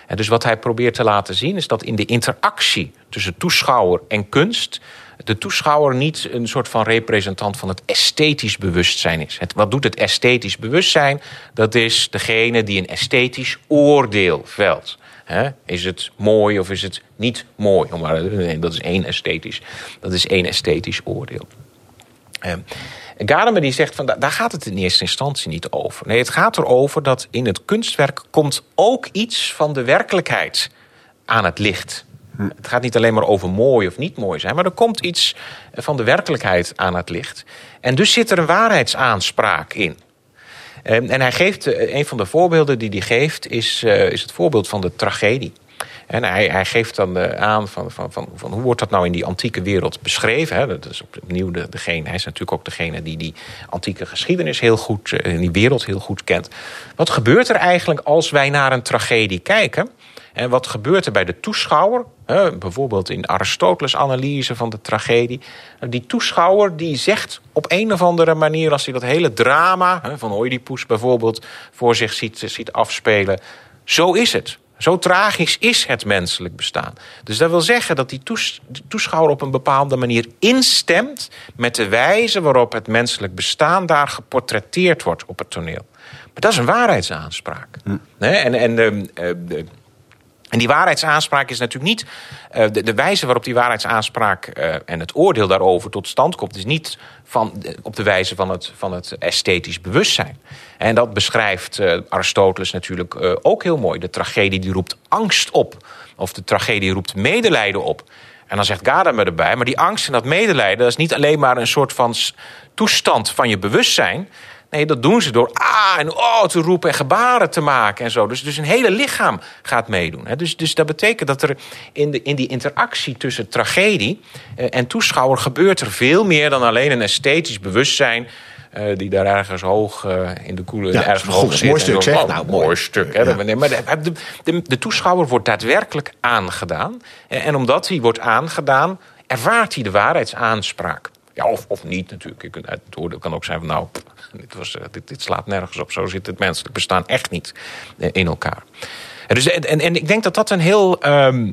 En dus wat hij probeert te laten zien is dat in de interactie tussen toeschouwer en kunst de toeschouwer niet een soort van representant van het esthetisch bewustzijn is. Het, wat doet het esthetisch bewustzijn? Dat is degene die een esthetisch oordeel velt. Is het mooi of is het niet mooi? Om maar- nee, Dat is één esthetisch, dat is één esthetisch oordeel. Ehm, Gadamer die zegt van da- daar gaat het in eerste instantie niet over. Nee, het gaat erover dat in het kunstwerk komt ook iets van de werkelijkheid aan het licht. Het gaat niet alleen maar over mooi of niet mooi zijn, maar er komt iets van de werkelijkheid aan het licht. En dus zit er een waarheidsaanspraak in. Ehm, En hij geeft, eh, een van de voorbeelden die hij geeft, is, eh, is het voorbeeld van de tragedie. En hij, hij geeft dan eh, aan van, van, van, van hoe wordt dat nou in die antieke wereld beschreven. Dat is opnieuw de, degene, hij is natuurlijk ook degene die die antieke geschiedenis heel goed, eh, die wereld heel goed kent. Wat gebeurt er eigenlijk als wij naar een tragedie kijken? En wat gebeurt er bij de toeschouwer? Hè, bijvoorbeeld in Aristoteles' analyse van de tragedie. Die toeschouwer die zegt op een of andere manier, als hij dat hele drama hè, van Oedipus bijvoorbeeld voor zich ziet, ziet afspelen. Zo is het. Zo tragisch is het menselijk bestaan. Dus dat wil zeggen dat die toes- die toeschouwer op een bepaalde manier instemt met de wijze waarop het menselijk bestaan daar geportretteerd wordt op het toneel. Maar dat is een waarheidsaanspraak. Nee, en, en ehm, eh, de- en die waarheidsaanspraak is natuurlijk niet. eh, de, wijze waarop die waarheidsaanspraak eh, en het oordeel daarover tot stand komt, is niet van, op de wijze van het, van het esthetisch bewustzijn. En dat beschrijft eh, Aristoteles natuurlijk ook heel mooi. De tragedie die roept angst op, of de tragedie roept medelijden op. En dan zegt Gadamer erbij, maar die angst en dat medelijden, dat is niet alleen maar een soort van toestand van je bewustzijn. Nee, dat doen ze door ah en oh te roepen en gebaren te maken en zo. Dus, dus een hele lichaam gaat meedoen. Hè. Dus, dus dat betekent dat er in, de, in die interactie tussen tragedie eh, en toeschouwer gebeurt er veel meer dan alleen een esthetisch bewustzijn. eh, die daar ergens hoog eh, in de koele. Ja, ergens hoog mooi zit en stuk, zeg. oh, Nou, mooi mooi. stuk. Hè. Ja. Nee, maar de, de, de, de toeschouwer wordt daadwerkelijk aangedaan. En, en omdat hij wordt aangedaan, ervaart hij de waarheidsaanspraak. Ja, of, of niet natuurlijk. Je kunt- Het oordeel kan ook zijn van nou, dit, was, eh, dit, dit slaat nergens op. Zo zit het menselijk bestaan echt niet eh, in elkaar. En, dus, en, en ik denk dat dat een heel ehm,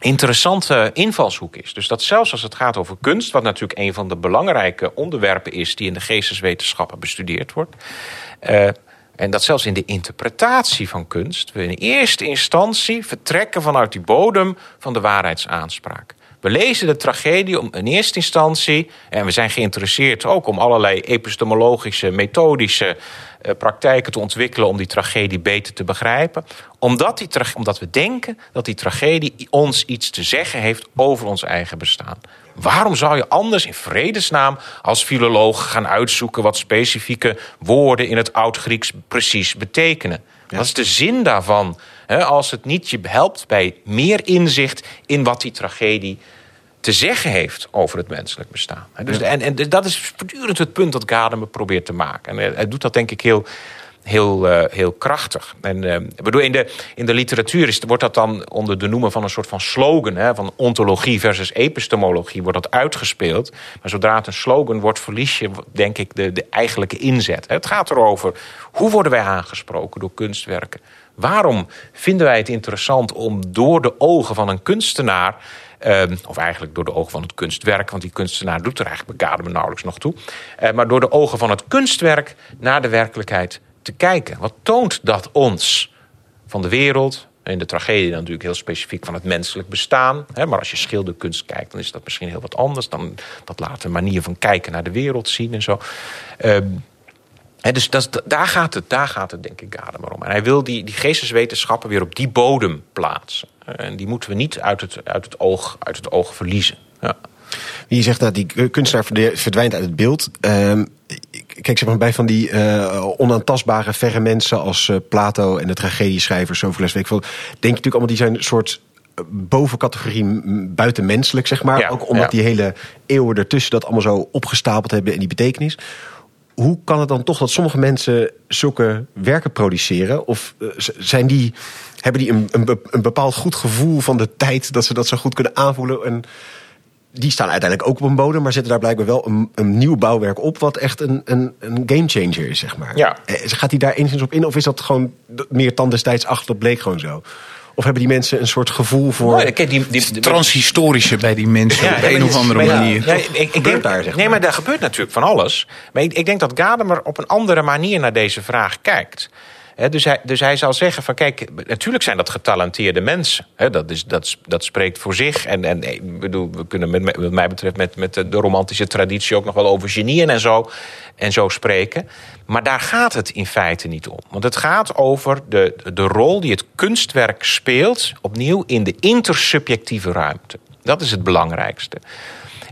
interessante invalshoek is. Dus dat zelfs als het gaat over kunst, wat natuurlijk een van de belangrijke onderwerpen is die in de geesteswetenschappen bestudeerd wordt. eh, en dat zelfs in de interpretatie van kunst we in eerste instantie vertrekken vanuit die bodem van de waarheidsaanspraak. We lezen de tragedie om in eerste instantie, en we zijn geïnteresseerd ook om allerlei epistemologische, methodische eh, praktijken te ontwikkelen om die tragedie beter te begrijpen. Omdat, die omdat we denken dat die tragedie ons iets te zeggen heeft over ons eigen bestaan. Waarom zou je anders in vredesnaam als filoloog gaan uitzoeken wat specifieke woorden in het Oud-Grieks precies betekenen? Wat is de zin daarvan? Als het niet je helpt bij meer inzicht in wat die tragedie te zeggen heeft over het menselijk bestaan. Dus, en, en dat is voortdurend het punt dat Gadamer probeert te maken. En hij, hij doet dat denk ik heel, heel, eh, heel krachtig. En, eh, bedoel, in, de, in de literatuur is, wordt dat dan onder de noemen van een soort van slogan... Hè, van ontologie versus epistemologie wordt dat uitgespeeld. Maar zodra het een slogan wordt, verlies je denk ik de, de eigenlijke inzet. Het gaat erover, hoe worden wij aangesproken door kunstwerken? Waarom vinden wij het interessant om door de ogen van een kunstenaar... Ehm, of eigenlijk door de ogen van het kunstwerk, want die kunstenaar doet er eigenlijk bij nauwelijks nog toe. Eh, maar door de ogen van het kunstwerk naar de werkelijkheid te kijken. Wat toont dat ons van de wereld? In de tragedie dan natuurlijk heel specifiek van het menselijk bestaan. Hè, maar als je schilderkunst kijkt, dan is dat misschien heel wat anders. Dan, dat laat een manier van kijken naar de wereld zien en zo. Ehm, Dus dat, daar, gaat het, daar gaat het denk ik Gadamer om. En hij wil die, die geesteswetenschappen weer op die bodem plaatsen. En die moeten we niet uit het, uit het, oog, uit het oog verliezen. Ja. Je zegt dat die kunstenaar verdwijnt uit het beeld. Ehm, kijk, zeg maar, bij van die uh, onaantastbare, verre mensen als uh, Plato en de tragedieschrijvers, Sophocles, weet ik veel, denk je natuurlijk allemaal die zijn een soort bovencategorie buitenmenselijk, zeg maar. Ja, Ook omdat ja. die hele eeuwen ertussen dat allemaal zo opgestapeld hebben en die betekenis. Hoe kan het dan toch dat sommige mensen zulke werken produceren? Of eh, zijn die, hebben die een, een, be- een bepaald goed gevoel van de tijd dat ze dat zo goed kunnen aanvoelen? En die staan uiteindelijk ook op een bodem, maar zetten daar blijkbaar wel een, een nieuw bouwwerk op, wat echt een, een, een gamechanger is, zeg maar. Ja. Eh, Gaat hij daar enigszins op in, of is dat gewoon meer tand destijds achter, dat bleek gewoon zo? Of hebben die mensen een soort gevoel voor. Nou, kijk, die, die, die- Transhistorische bij die mensen op nee, een of andere manier. ja, ik, ik denk, daar, zeg Nee, maar. maar daar gebeurt natuurlijk van alles. Maar ik, ik denk dat Gadamer op een andere manier naar deze vraag kijkt. Dus, hij, dus hij zal zeggen van kijk, natuurlijk zijn dat getalenteerde mensen. Dat, is, dat, dat spreekt voor zich. En, en ik bedoel, we kunnen met- wat mij betreft met, met de romantische traditie ook nog wel over genieën en zo, en zo spreken. Maar daar gaat het in feite niet om. Want het gaat over de, de rol die het kunstwerk speelt, opnieuw in de intersubjectieve ruimte. Dat is het belangrijkste.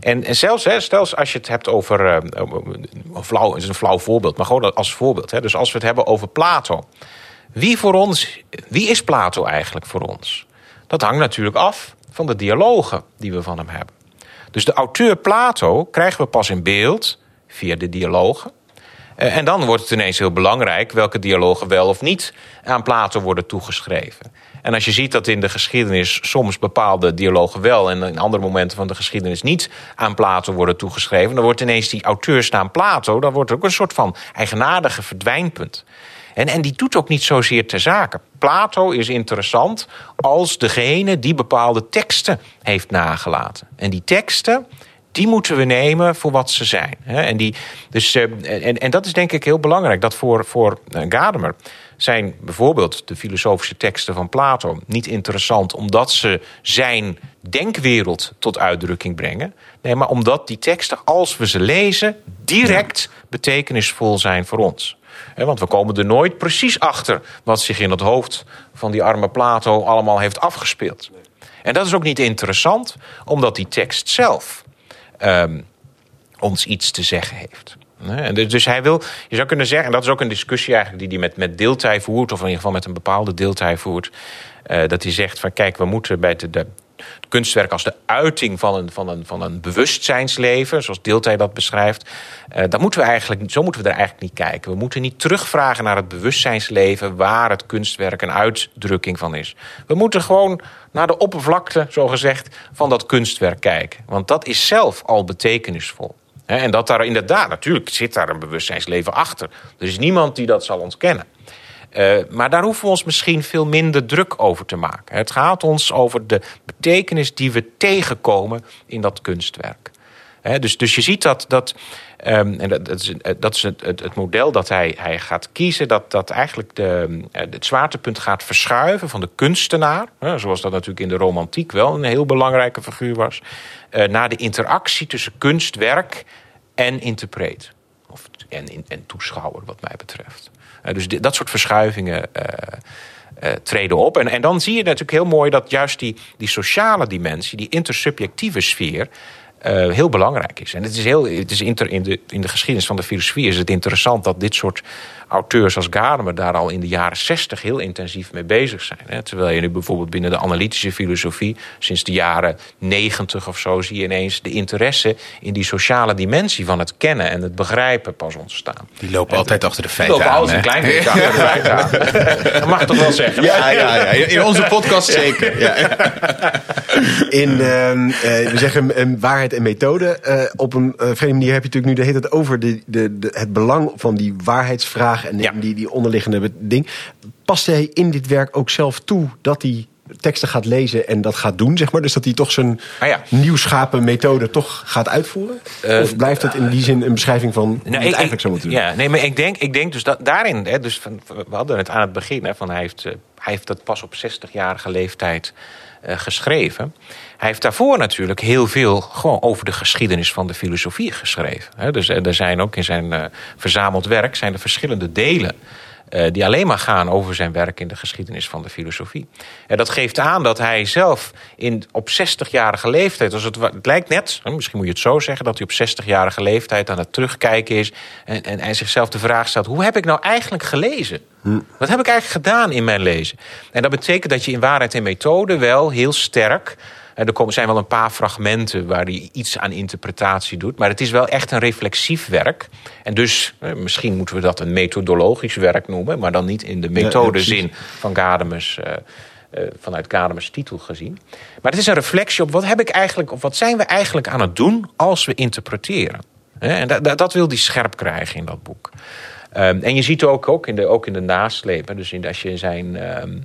En, en zelfs, hè, stel als je het hebt over. eh, een flauw, is een flauw voorbeeld, maar gewoon als voorbeeld. Hè, dus als we het hebben over Plato. Wie, voor ons, wie is Plato eigenlijk voor ons? Dat hangt natuurlijk af van de dialogen die we van hem hebben. Dus de auteur Plato krijgen we pas in beeld via de dialogen. Eh, En dan wordt het ineens heel belangrijk welke dialogen wel of niet aan Plato worden toegeschreven. En als je ziet dat in de geschiedenis soms bepaalde dialogen wel en in andere momenten van de geschiedenis niet aan Plato worden toegeschreven, dan wordt ineens die auteursnaam Plato, dan wordt ook een soort van eigenaardige verdwijnpunt. En, en die doet ook niet zozeer ter zake. Plato is interessant als degene die bepaalde teksten heeft nagelaten. En die teksten, die moeten we nemen voor wat ze zijn. En, die, dus, eh, en, en dat is denk ik heel belangrijk. Dat voor, voor eh, Gadamer zijn bijvoorbeeld de filosofische teksten van Plato niet interessant omdat ze zijn denkwereld tot uitdrukking brengen. Nee, maar omdat die teksten, als we ze lezen, direct betekenisvol zijn voor ons. Want we komen er nooit precies achter wat zich in het hoofd van die arme Plato allemaal heeft afgespeeld. En dat is ook niet interessant, omdat die tekst zelf ehm, ons iets te zeggen heeft. Dus- Dus hij wil, je zou kunnen zeggen, en dat is ook een discussie eigenlijk die hij met, met deeltij voert, of in ieder geval met een bepaalde deeltij voert, eh, dat hij zegt van kijk, we moeten bij de, kunstwerk als de uiting van een, van een, van een bewustzijnsleven, zoals Deeltij dat beschrijft, eh, dat moeten we eigenlijk, zo moeten we er eigenlijk niet kijken. We moeten niet terugvragen naar het bewustzijnsleven waar het kunstwerk een uitdrukking van is. We moeten gewoon naar de oppervlakte, zo gezegd, van dat kunstwerk kijken. Want dat is zelf al betekenisvol. En dat daar inderdaad, natuurlijk zit daar een bewustzijnsleven achter. Er is niemand die dat zal ontkennen. Eh, maar daar hoeven we ons misschien veel minder druk over te maken. Het gaat ons over de betekenis die we tegenkomen in dat kunstwerk. Dus, dus je ziet dat, dat ehm, en dat, dat is, eh, dat is het, het, model dat hij, hij gaat kiezen, dat, dat eigenlijk de, eh, het zwaartepunt gaat verschuiven van de kunstenaar, hè, zoals dat natuurlijk in de romantiek wel een heel belangrijke figuur was, eh, naar de interactie tussen kunstwerk en interpreet. En, en, toeschouwer, wat mij betreft. Eh, dus dat soort verschuivingen eh, eh, treden op. En, en dan zie je natuurlijk heel mooi dat juist die, die sociale dimensie, die intersubjectieve sfeer, eh, heel belangrijk is. En het is, heel, het is inter, in, de, in de geschiedenis van de filosofie is het interessant dat dit soort auteurs als Gadamer daar al in de jaren zestig heel intensief mee bezig zijn. Hè. Terwijl je nu bijvoorbeeld binnen de analytische filosofie sinds de jaren negentig of zo zie je ineens de interesse in die sociale dimensie van het kennen en het begrijpen pas ontstaan. Die lopen altijd achter de feiten aan. alles hè? een klein beetje achter de feiten aan. Dat mag ik toch wel zeggen? Ja, ja, ja. In onze podcast zeker. Ja. In, ehm, eh, we zeggen een waarheid en methode. Eh, op een eh, vreemde manier heb je natuurlijk nu de hele tijd over de, de, de, het belang van die waarheidsvraag en Ja. die, die onderliggende ding. Past hij in dit werk ook zelf toe dat hij teksten gaat lezen en dat gaat doen, zeg maar? Dus dat hij toch zijn Ah, ja. nieuwschapen methode toch gaat uitvoeren? Eh, of blijft het in die zin een beschrijving van hoe Nou, het eigenlijk zou moeten doen? Ja, nee, maar ik denk, ik denk dus dat daarin, hè, dus van, we hadden het aan het begin, hè, van hij heeft, hij heeft dat pas op 60-jarige leeftijd geschreven. Hij heeft daarvoor natuurlijk heel veel gewoon over de geschiedenis van de filosofie geschreven. Dus eh, er zijn ook in zijn eh, verzameld werk zijn er verschillende delen. eh, die alleen maar gaan over zijn werk in de geschiedenis van de filosofie. En dat geeft aan dat hij zelf in, op 60-jarige leeftijd, als het, het lijkt net, misschien moet je het zo zeggen, dat hij op 60-jarige leeftijd aan het terugkijken is en, en hij zichzelf de vraag stelt: hoe heb ik nou eigenlijk gelezen? Wat heb ik eigenlijk gedaan in mijn lezen? En dat betekent dat je in waarheid en methode wel heel sterk er zijn wel een paar fragmenten waar hij iets aan interpretatie doet. Maar het is wel echt een reflexief werk. En dus, misschien moeten we dat een methodologisch werk noemen. Maar dan niet in de methodezin van Gademers. Uh, uh, vanuit Gademers titel gezien. Maar het is een reflectie op wat heb ik eigenlijk, of wat zijn we eigenlijk aan het doen als we interpreteren. En dat, dat wil hij scherp krijgen in dat boek. Um, en je ziet ook, ook, in de, ook in de nasleep, dus in, als je in zijn, um,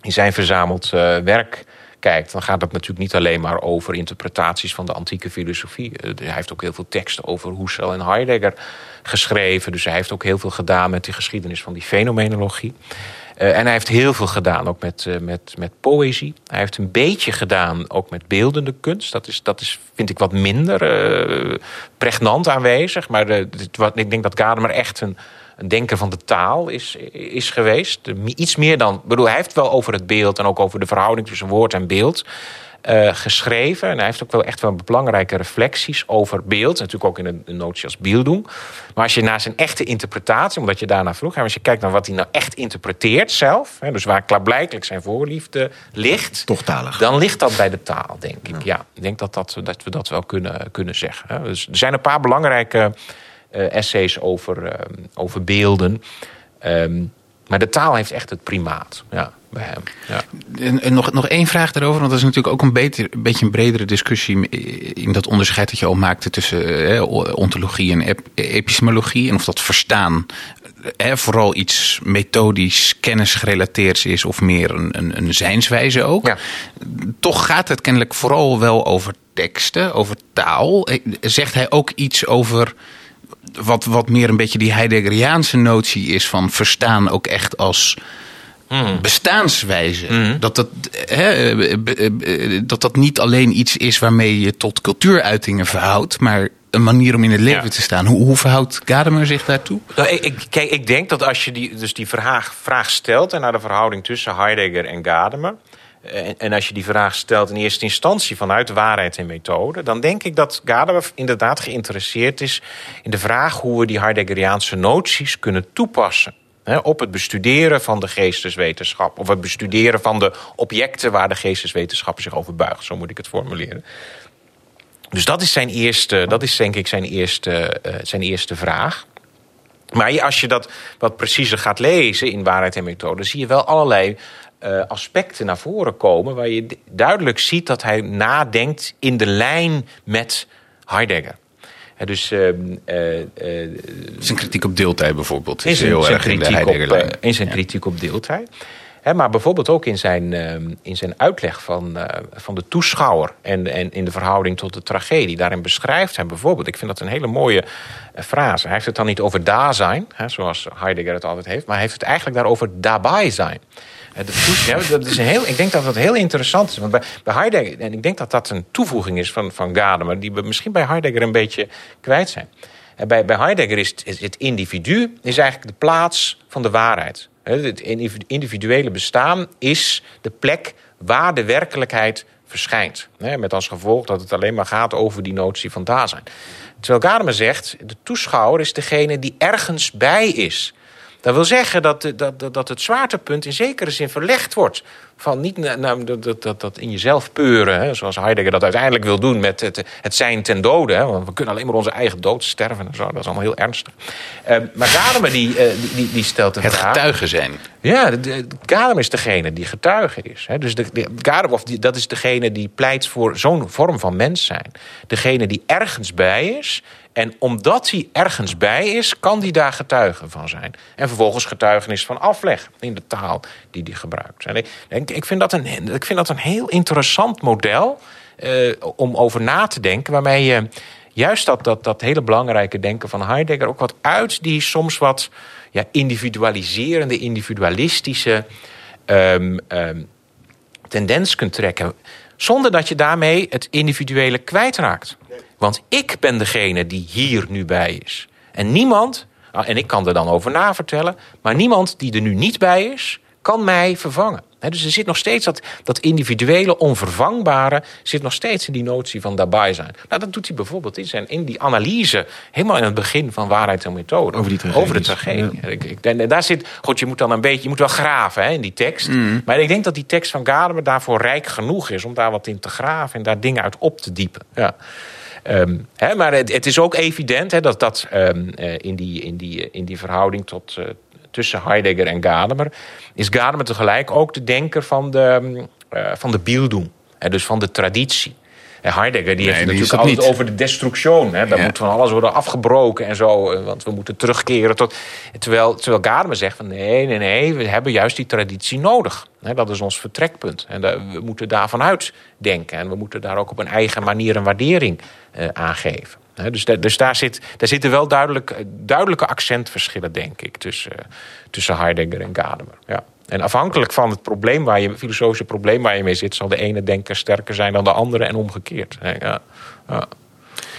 in zijn verzameld uh, werk kijkt, dan gaat het natuurlijk niet alleen maar over interpretaties van de antieke filosofie. Eh, hij heeft ook heel veel teksten over Husserl en Heidegger geschreven. Dus hij heeft ook heel veel gedaan met de geschiedenis van die fenomenologie. Uh, en hij heeft heel veel gedaan ook met, uh, met, met poëzie. Hij heeft een beetje gedaan ook met beeldende kunst. Dat is, dat is vind ik, wat minder pregnant aanwezig. Maar wat, ik denk dat Gadamer echt een denker van de taal is, is geweest. Iets meer dan. Bedoel, hij heeft wel over het beeld en ook over de verhouding tussen woord en beeld. Uh, geschreven. En hij heeft ook wel echt wel belangrijke reflecties over beeld. Natuurlijk ook in een, een notie als beelddoen. Maar als je naar zijn echte interpretatie, omdat je daarna vroeg... als je kijkt naar wat hij nou echt interpreteert zelf... Hè, dus waar klaarblijkelijk zijn voorliefde ligt... Toch talig. Dan ligt dat bij de taal, denk ik. Ja, ik denk dat, dat, dat we dat wel kunnen, kunnen zeggen. Hè. Dus er zijn een paar belangrijke essays over, uh, over beelden. Um, maar de taal heeft echt het primaat. Ja, bij hem. Ja. En, en, nog, nog één vraag daarover, want dat is natuurlijk ook een, beter, een beetje een bredere discussie in dat onderscheid dat je al maakte tussen eh, ontologie en ep epistemologie. En of dat verstaan eh, vooral iets methodisch, kennisgerelateerd is of meer een, een, een zijnswijze ook. Ja. Toch gaat het kennelijk vooral wel over teksten, over taal. Zegt hij ook iets over wat, wat meer een beetje die Heideggeriaanse notie is van verstaan ook echt als mm. bestaanswijze. Mm. Dat, dat, hè, dat dat niet alleen iets is waarmee je tot cultuuruitingen verhoudt, maar een manier om in het leven ja. te staan. Hoe, hoe verhoudt Gadamer zich daartoe? Nou, ik, kijk, ik denk dat als je die, dus die vraag, vraag stelt en naar de verhouding tussen Heidegger en Gadamer. En, en, als je die vraag stelt in eerste instantie vanuit waarheid en methode, dan denk ik dat Gadamer inderdaad geïnteresseerd is in de vraag hoe we die Heideggeriaanse noties kunnen toepassen. Op het bestuderen van de geesteswetenschap. Of het bestuderen van de objecten waar de geesteswetenschap zich over buigt. Zo moet ik het formuleren. Dus dat is zijn eerste, dat is denk ik zijn eerste, uh, zijn eerste vraag. Maar als je dat wat preciezer gaat lezen in waarheid en methode, zie je wel allerlei uh, aspecten naar voren komen. waar je duidelijk ziet dat hij nadenkt in de lijn met Heidegger. Dus, uh, uh, zijn kritiek op deeltijd bijvoorbeeld. Is heel erg in, op, in zijn kritiek op deeltijd. He, maar bijvoorbeeld ook in zijn, in zijn uitleg van, van de toeschouwer en, en in de verhouding tot de tragedie. Daarin beschrijft hij bijvoorbeeld, ik vind dat een hele mooie frase. Hij heeft het dan niet over daar zijn, zoals Heidegger het altijd heeft, maar hij heeft het eigenlijk daarover daarbij zijn. De dat is heel, ik denk dat dat heel interessant is. Want bij, Heidegger, en ik denk dat dat een toevoeging is van, van Gadamer, die we misschien bij Heidegger een beetje kwijt zijn. Bij, bij Heidegger is het, het individu is eigenlijk de plaats van de waarheid. Het individuele bestaan is de plek waar de werkelijkheid verschijnt. Met als gevolg dat het alleen maar gaat over die notie van daar zijn. Terwijl Gadamer zegt, de toeschouwer is degene die ergens bij is. Dat wil zeggen dat, dat, dat het zwaartepunt in zekere zin verlegd wordt. Van niet nou, dat, dat, dat in jezelf peuren, hè, zoals Heidegger dat uiteindelijk wil doen met het, het zijn ten dode. Hè, want we kunnen alleen maar onze eigen dood sterven en zo. Dat is allemaal heel ernstig. Uh, maar Gadamer die, uh, die, die stelt de het vraag... Het getuige zijn. Ja, de, de, Gadamer is degene die getuige is. Hè. Dus de, de, Gadamer, of die, dat is degene die pleit voor zo'n vorm van mens zijn. Degene die ergens bij is en omdat hij ergens bij is, kan hij daar getuige van zijn. En vervolgens getuigenis van afleg in de taal die hij gebruikt. En ik, ik, vind dat een, ik vind dat een heel interessant model uh, om over na te denken. Waarmee je juist dat, dat, dat hele belangrijke denken van Heidegger ook wat uit die soms wat ja, individualiserende, individualistische um, um, tendens kunt trekken. Zonder dat je daarmee het individuele kwijtraakt. Want ik ben degene die hier nu bij is. En niemand Ah, En ik kan er dan over na vertellen. Maar niemand die er nu niet bij is, kan mij vervangen. Dus er zit nog steeds dat, dat individuele, onvervangbare... zit nog steeds in die notie van daarbij zijn. Nou, dat doet hij bijvoorbeeld in, zijn, in die analyse... helemaal in het begin van waarheid en methode. Over die tragedies. Over de tragedie. Ik, ik, en daar zit, goed, je moet dan een beetje... je moet wel graven hè, in die tekst. Maar ik denk dat die tekst van Gadamer daarvoor rijk genoeg is... om daar wat in te graven en daar dingen uit op te diepen. Ja. Ehm, maar het, is ook evident dat dat ehm, eh, in, die, in, die, in die verhouding tot, eh, tussen Heidegger en Gadamer... is Gadamer tegelijk ook de denker van de, eh, van de Bildung. Dus van de traditie. En Heidegger die Nee, heeft het die natuurlijk altijd niet. over de destruction. Hè. Daar Ja. moet van alles worden afgebroken en zo. eh, Want we moeten terugkeren tot... Terwijl, terwijl Gadamer zegt van nee, nee, nee. We hebben juist die traditie nodig. Hè, dat is ons vertrekpunt. En daar- we moeten daarvan uitdenken. En we moeten daar ook op een eigen manier een waardering eh, aan geven. Dus dus daar, zit, daar zitten wel duidelijk, eh, duidelijke accentverschillen, denk ik, tussen, eh, tussen Heidegger en Gadamer. Ja. En afhankelijk van het probleem waar je, filosofische probleem waar je mee zit, zal de ene denker sterker zijn dan de andere en omgekeerd. Ja. Ja.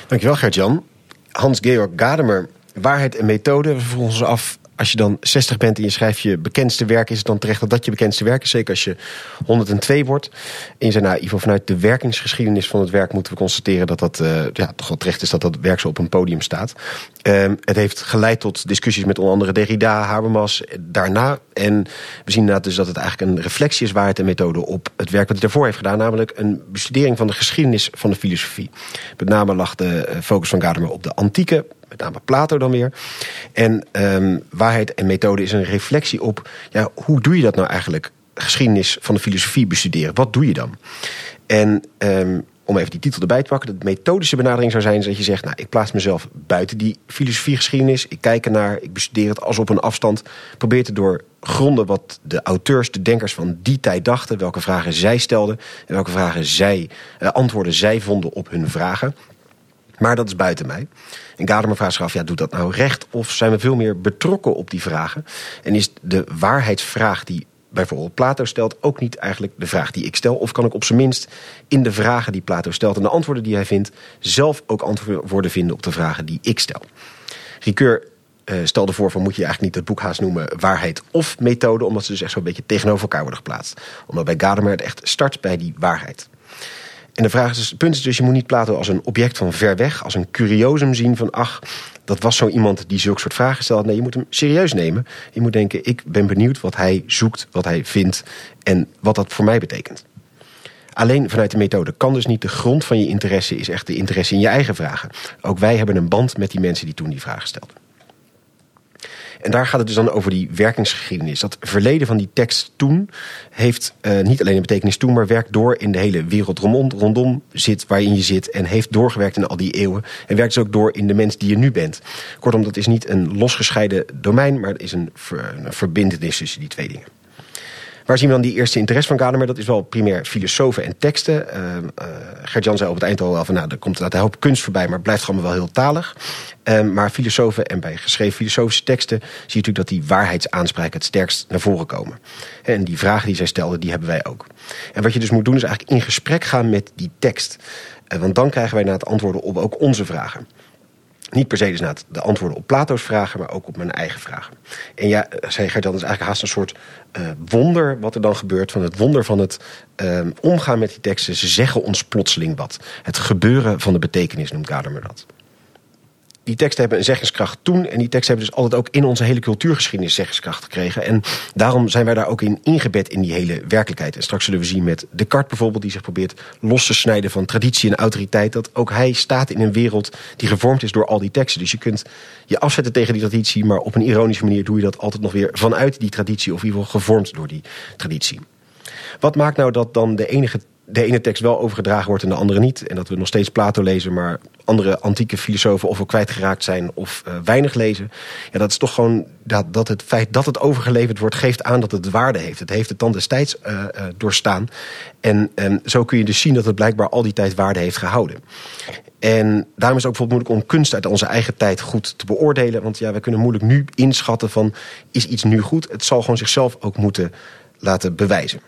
Dankjewel Gert-Jan. Hans-Georg Gadamer, Waarheid en Methode. We vroegen ons af, als je dan 60 bent en je schrijft je bekendste werk... is het dan terecht dat dat je bekendste werk is? Zeker als je 102 wordt. En je zei, nou, Ivo, vanuit de werkingsgeschiedenis van het werk... moeten we constateren dat dat eh, ja, toch wel terecht is dat dat werk zo op een podium staat. Ehm, het heeft geleid tot discussies met onder andere Derrida, Habermas, eh, daarna. En we zien inderdaad dus dat het eigenlijk een reflectie is... waarheid en methode op het werk wat hij daarvoor heeft gedaan... namelijk een bestudering van de geschiedenis van de filosofie. Met name lag de eh, focus van Gadamer op de antieke met name Plato dan weer. En ehm, waarheid en methode is een reflectie op... Ja, hoe doe je dat nou eigenlijk, geschiedenis van de filosofie bestuderen? Wat doe je dan? En ehm, om even die titel erbij te pakken... de methodische benadering zou zijn dat je zegt... nou, ik plaats mezelf buiten die filosofiegeschiedenis. Ik kijk ernaar, ik bestudeer het als op een afstand. Probeer te doorgronden wat de auteurs, de denkers van die tijd dachten... welke vragen zij stelden en welke vragen zij, eh, antwoorden zij vonden op hun vragen... Maar dat is buiten mij. En Gadamer vraagt zich af, ja, doet dat nou recht? Of zijn we veel meer betrokken op die vragen? En is de waarheidsvraag die bijvoorbeeld Plato stelt... ook niet eigenlijk de vraag die ik stel? Of kan ik op zijn minst in de vragen die Plato stelt... en de antwoorden die hij vindt... zelf ook antwoorden vinden op de vragen die ik stel? Ricoeur eh, stelde voor van moet je eigenlijk niet het boek haast noemen waarheid of methode, omdat ze dus echt zo'n beetje tegenover elkaar worden geplaatst. Omdat bij Gadamer het echt start bij die waarheid. En de vraag is, dus- het punt is dus, je moet niet Plato als een object van ver weg, als een curiosum zien van ach, dat was zo iemand die zulke soort vragen stelt. Nee, je moet hem serieus nemen. Je moet denken, ik ben benieuwd wat hij zoekt, wat hij vindt en wat dat voor mij betekent. Alleen vanuit de methode kan dus niet de grond van je interesse is echt de interesse in je eigen vragen. Ook wij hebben een band met die mensen die toen die vragen stelden. En daar gaat het dus dan over die werkingsgeschiedenis. Dat verleden van die tekst toen heeft eh, niet alleen een betekenis toen, maar werkt door in de hele wereld rondom, rondom zit, waarin je zit. En heeft doorgewerkt in al die eeuwen. En werkt dus ook door in de mens die je nu bent. Kortom, dat is niet een losgescheiden domein, maar het is een, een verbindenis tussen die twee dingen. Waar zien we dan die eerste interesse van Gadamer? Dat is wel primair filosofen en teksten. Uh, uh, Gert-Jan zei op het eind al wel van... nou, er komt een hoop kunst voorbij... maar blijft gewoon wel heel talig. Uh, maar filosofen en bij geschreven filosofische teksten... zie je natuurlijk dat die waarheidsaanspraken het sterkst naar voren komen. En die vragen die zij stelden, die hebben wij ook. En wat je dus moet doen is eigenlijk in gesprek gaan met die tekst. Uh, want dan krijgen wij na het antwoorden op ook onze vragen. Niet per se dus na de antwoorden op Plato's vragen, maar ook op mijn eigen vragen. En ja, zei Gert, dat is eigenlijk haast een soort uh, wonder wat er dan gebeurt. Van het wonder van het uh, omgaan met die teksten. Ze zeggen ons plotseling wat. Het gebeuren van de betekenis noemt Gadamer dat. Die teksten hebben een zeggingskracht toen. En die teksten hebben dus altijd ook in onze hele cultuurgeschiedenis zeggingskracht gekregen. En daarom zijn wij daar ook in ingebed in die hele werkelijkheid. En straks zullen we zien met Descartes bijvoorbeeld, die zich probeert los te snijden van traditie en autoriteit. Dat ook hij staat in een wereld die gevormd is door al die teksten. Dus je kunt je afzetten tegen die traditie, maar op een ironische manier doe je dat altijd nog weer vanuit die traditie. Of in ieder geval gevormd door die traditie. Wat maakt nou dat dan de enige de ene tekst wel overgedragen wordt en de andere niet. En dat we nog steeds Plato lezen, maar andere antieke filosofen ofwel kwijtgeraakt zijn of uh, weinig lezen. Ja, dat is toch gewoon dat, dat het feit dat het overgeleverd wordt, geeft aan dat het waarde heeft. Het heeft het dan destijds uh, uh, doorstaan. En, en zo kun je dus zien dat het blijkbaar al die tijd waarde heeft gehouden. En daarom is het ook bijvoorbeeld moeilijk om kunst uit onze eigen tijd goed te beoordelen. Want ja, wij kunnen moeilijk nu inschatten van is iets nu goed. Het zal gewoon zichzelf ook moeten laten bewijzen.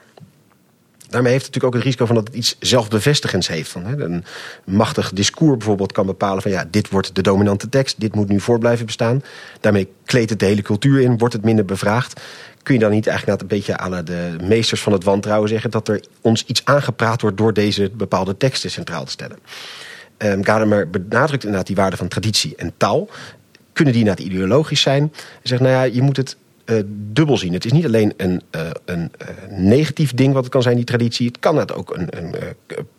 Daarmee heeft het natuurlijk ook het risico van dat het iets zelfbevestigends heeft. Van, hè, een machtig discours bijvoorbeeld kan bepalen van ja, dit wordt de dominante tekst, dit moet nu voort blijven bestaan. Daarmee kleedt het de hele cultuur in, wordt het minder bevraagd. Kun je dan niet eigenlijk een beetje aan de meesters van het wantrouwen zeggen dat er ons iets aangepraat wordt door deze bepaalde teksten centraal te stellen? Um, Gadamer benadrukt inderdaad die waarde van traditie en taal. Kunnen die inderdaad ideologisch zijn? En zegt, nou ja, je moet het uh, dubbel zien. Het is niet alleen een, uh, een uh, negatief ding wat het kan zijn, die traditie. Het kan het ook een, een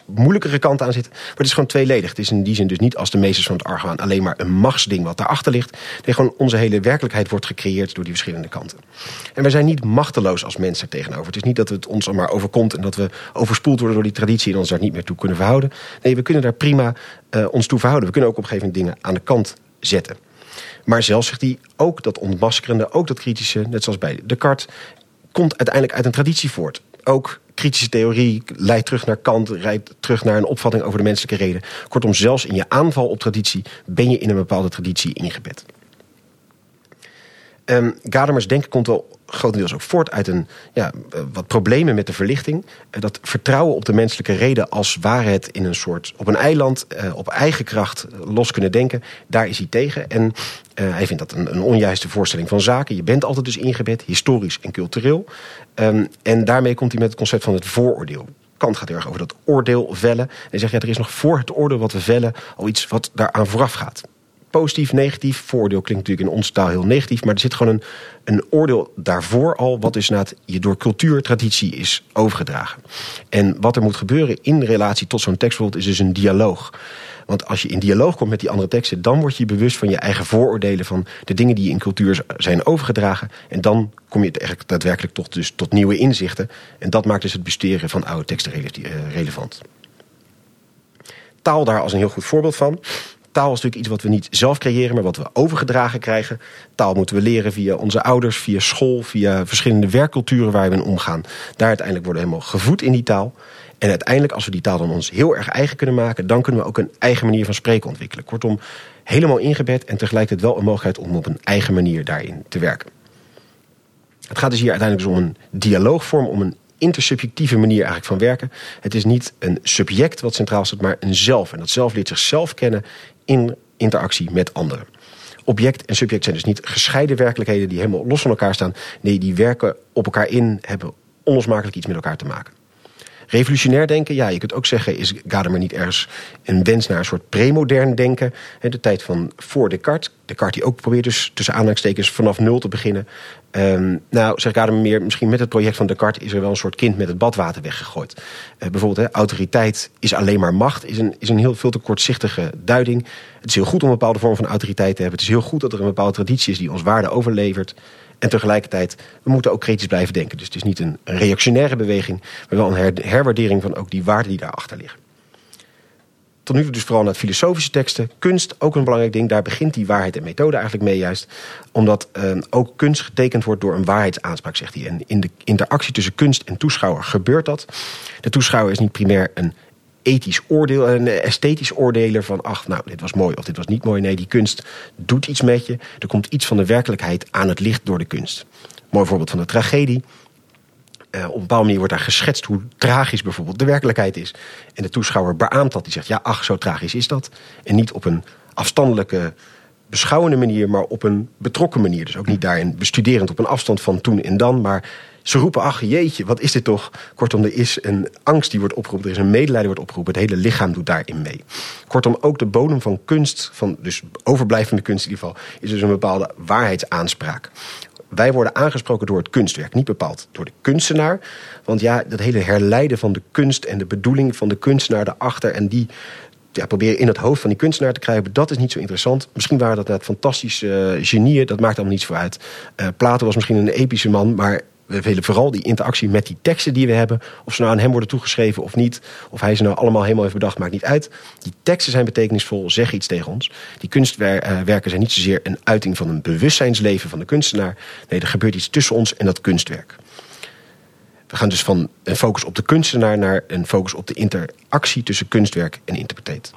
moeilijkere kant aan zitten. Maar het is gewoon tweeledig. Het is in die zin dus niet als de meesters van het argwaan alleen maar een machtsding wat daarachter ligt. Nee, gewoon onze hele werkelijkheid wordt gecreëerd door die verschillende kanten. En wij zijn niet machteloos als mensen tegenover. Het is niet dat het ons maar overkomt en dat we overspoeld worden door die traditie en ons daar niet meer toe kunnen verhouden. Nee, we kunnen daar prima ons toe verhouden. We kunnen ook op een gegeven moment dingen aan de kant zetten. Maar zelfs zegt hij ook dat ontmaskerende, ook dat kritische, net zoals bij Descartes, komt uiteindelijk uit een traditie voort. Ook kritische theorie leidt terug naar Kant, rijdt terug naar een opvatting over de menselijke reden. Kortom, zelfs in je aanval op traditie ben je in een bepaalde traditie ingebed. Um, Gadamers denken komt wel grotendeels ook voort uit een, ja, wat problemen met de verlichting. Eh, dat vertrouwen op de menselijke reden als waarheid in een soort, op een eiland, eh, op eigen kracht los kunnen denken, daar is hij tegen. En hij vindt dat een, een, onjuiste voorstelling van zaken. Je bent altijd dus ingebed, historisch en cultureel. Um, en daarmee komt hij met het concept van het vooroordeel. Kant gaat heel erg over dat oordeel vellen. En hij zegt, ja, er is nog voor het oordeel wat we vellen al iets wat daaraan vooraf gaat positief, negatief. Voordeel klinkt natuurlijk in onze taal heel negatief. Maar er zit gewoon een, een oordeel daarvoor al. Wat dus het je door cultuur, traditie is overgedragen. En wat er moet gebeuren in relatie tot zo'n tekst is dus een dialoog. Want als je in dialoog komt met die andere teksten... dan word je bewust van je eigen vooroordelen... van de dingen die in cultuur zijn overgedragen. En dan kom je eigenlijk daadwerkelijk tot, dus, tot nieuwe inzichten. En dat maakt dus het bestuderen van oude teksten eh, relevant. Taal daar als een heel goed voorbeeld van. Taal is natuurlijk iets wat we niet zelf creëren, maar wat we overgedragen krijgen. Taal moeten we leren via onze ouders, via school, via verschillende werkculturen waar we in omgaan. Daar uiteindelijk worden we helemaal gevoed in die taal. En uiteindelijk, als we die taal dan ons heel erg eigen kunnen maken, dan kunnen we ook een eigen manier van spreken ontwikkelen. Kortom, helemaal ingebed en tegelijkertijd wel een mogelijkheid om op een eigen manier daarin te werken. Het gaat dus hier uiteindelijk dus om een dialoogvorm, om een intersubjectieve manier eigenlijk van werken. Het is niet een subject wat centraal staat, maar een zelf. En dat zelf leert zichzelf kennen in interactie met anderen. Object en subject zijn dus niet gescheiden werkelijkheden die helemaal los van elkaar staan. Nee, die werken op elkaar in, hebben onlosmakelijk iets met elkaar te maken. Revolutionair denken, ja, je kunt ook zeggen, is Gadamer niet ergens een wens naar een soort premodern denken? De tijd van voor Descartes. Descartes die ook probeert dus tussen aanhalingstekens vanaf nul te beginnen. Um, nou, zeg Gadamer meer, misschien met het project van Descartes is er wel een soort kind met het badwater weggegooid. Uh, bijvoorbeeld, autoriteit is alleen maar macht, is een, is een heel veel te kortzichtige duiding. Het is heel goed om een bepaalde vorm van autoriteit te hebben. Het is heel goed dat er een bepaalde traditie is die ons waarde overlevert. En tegelijkertijd, we moeten ook kritisch blijven denken. Dus het is niet een reactionaire beweging, maar wel een herwaardering van ook die waarden die daarachter liggen. Tot nu toe dus vooral naar filosofische teksten. Kunst, ook een belangrijk ding. Daar begint die waarheid en methode eigenlijk mee juist. Omdat eh, ook kunst getekend wordt door een waarheidsaanspraak, zegt hij. En in de interactie tussen kunst en toeschouwer gebeurt dat. De toeschouwer is niet primair een ethisch oordeel, een esthetisch oordeler van ach, nou, dit was mooi of dit was niet mooi. Nee, die kunst doet iets met je. Er komt iets van de werkelijkheid aan het licht door de kunst. Mooi voorbeeld van de tragedie. Uh, op een bepaalde manier wordt daar geschetst hoe tragisch bijvoorbeeld de werkelijkheid is. En de toeschouwer beaamt dat. Die zegt, ja, ach, zo tragisch is dat. En niet op een afstandelijke, beschouwende manier, maar op een betrokken manier. Dus ook niet daarin bestuderend op een afstand van toen en dan, maar ze roepen, ach jeetje, wat is dit toch? Kortom, er is een angst die wordt opgeroepen, er is een medelijden wordt opgeroepen. Het hele lichaam doet daarin mee. Kortom, ook de bodem van kunst, van dus overblijvende kunst in ieder geval, is dus een bepaalde waarheidsaanspraak. Wij worden aangesproken door het kunstwerk, niet bepaald door de kunstenaar. Want ja, dat hele herleiden van de kunst en de bedoeling van de kunstenaar daarachter en die ja, proberen in het hoofd van die kunstenaar te krijgen. Dat is niet zo interessant. Misschien waren dat net fantastische uh, genieën. Dat maakt allemaal niets voor uit. Uh, Plato was misschien een epische man. Maar we willen vooral die interactie met die teksten die we hebben. Of ze nou aan hem worden toegeschreven of niet. Of hij ze nou allemaal helemaal heeft bedacht, maakt niet uit. Die teksten zijn betekenisvol, zeggen iets tegen ons. Die kunstwerken zijn niet zozeer een uiting van een bewustzijnsleven van de kunstenaar. Nee, er gebeurt iets tussen ons en dat kunstwerk. We gaan dus van een focus op de kunstenaar naar een focus op de interactie tussen kunstwerk en interpreteet.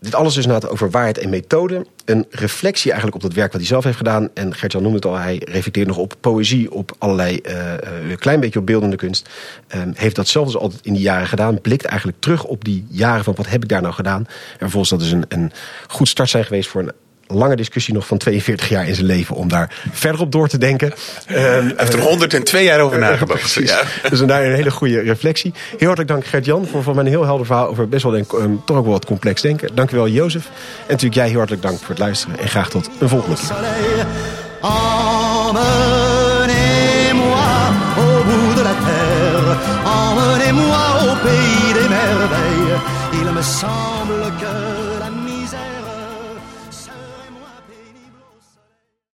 dit alles dus inderdaad over waarheid en methode. Een reflectie eigenlijk op dat werk wat hij zelf heeft gedaan. En Gertjan noemde het al, hij reflecteert nog op poëzie, op allerlei, uh, een klein beetje op beeldende kunst. Um, heeft dat zelf dus altijd in die jaren gedaan. Blikt eigenlijk terug op die jaren van wat heb ik daar nou gedaan. En vervolgens dat is een, een goed start zijn geweest voor een lange discussie nog van 42 jaar in zijn leven om daar verder op door te denken. Hij heeft er 102 jaar over nagedacht. ja. Dus daar een hele goede reflectie. Heel hartelijk dank Gert-Jan voor, voor mijn heel helder verhaal over best wel denk, um, toch ook wel wat complex denken. Dankjewel Jozef. En natuurlijk jij heel hartelijk dank voor het luisteren. En graag tot een volgende keer.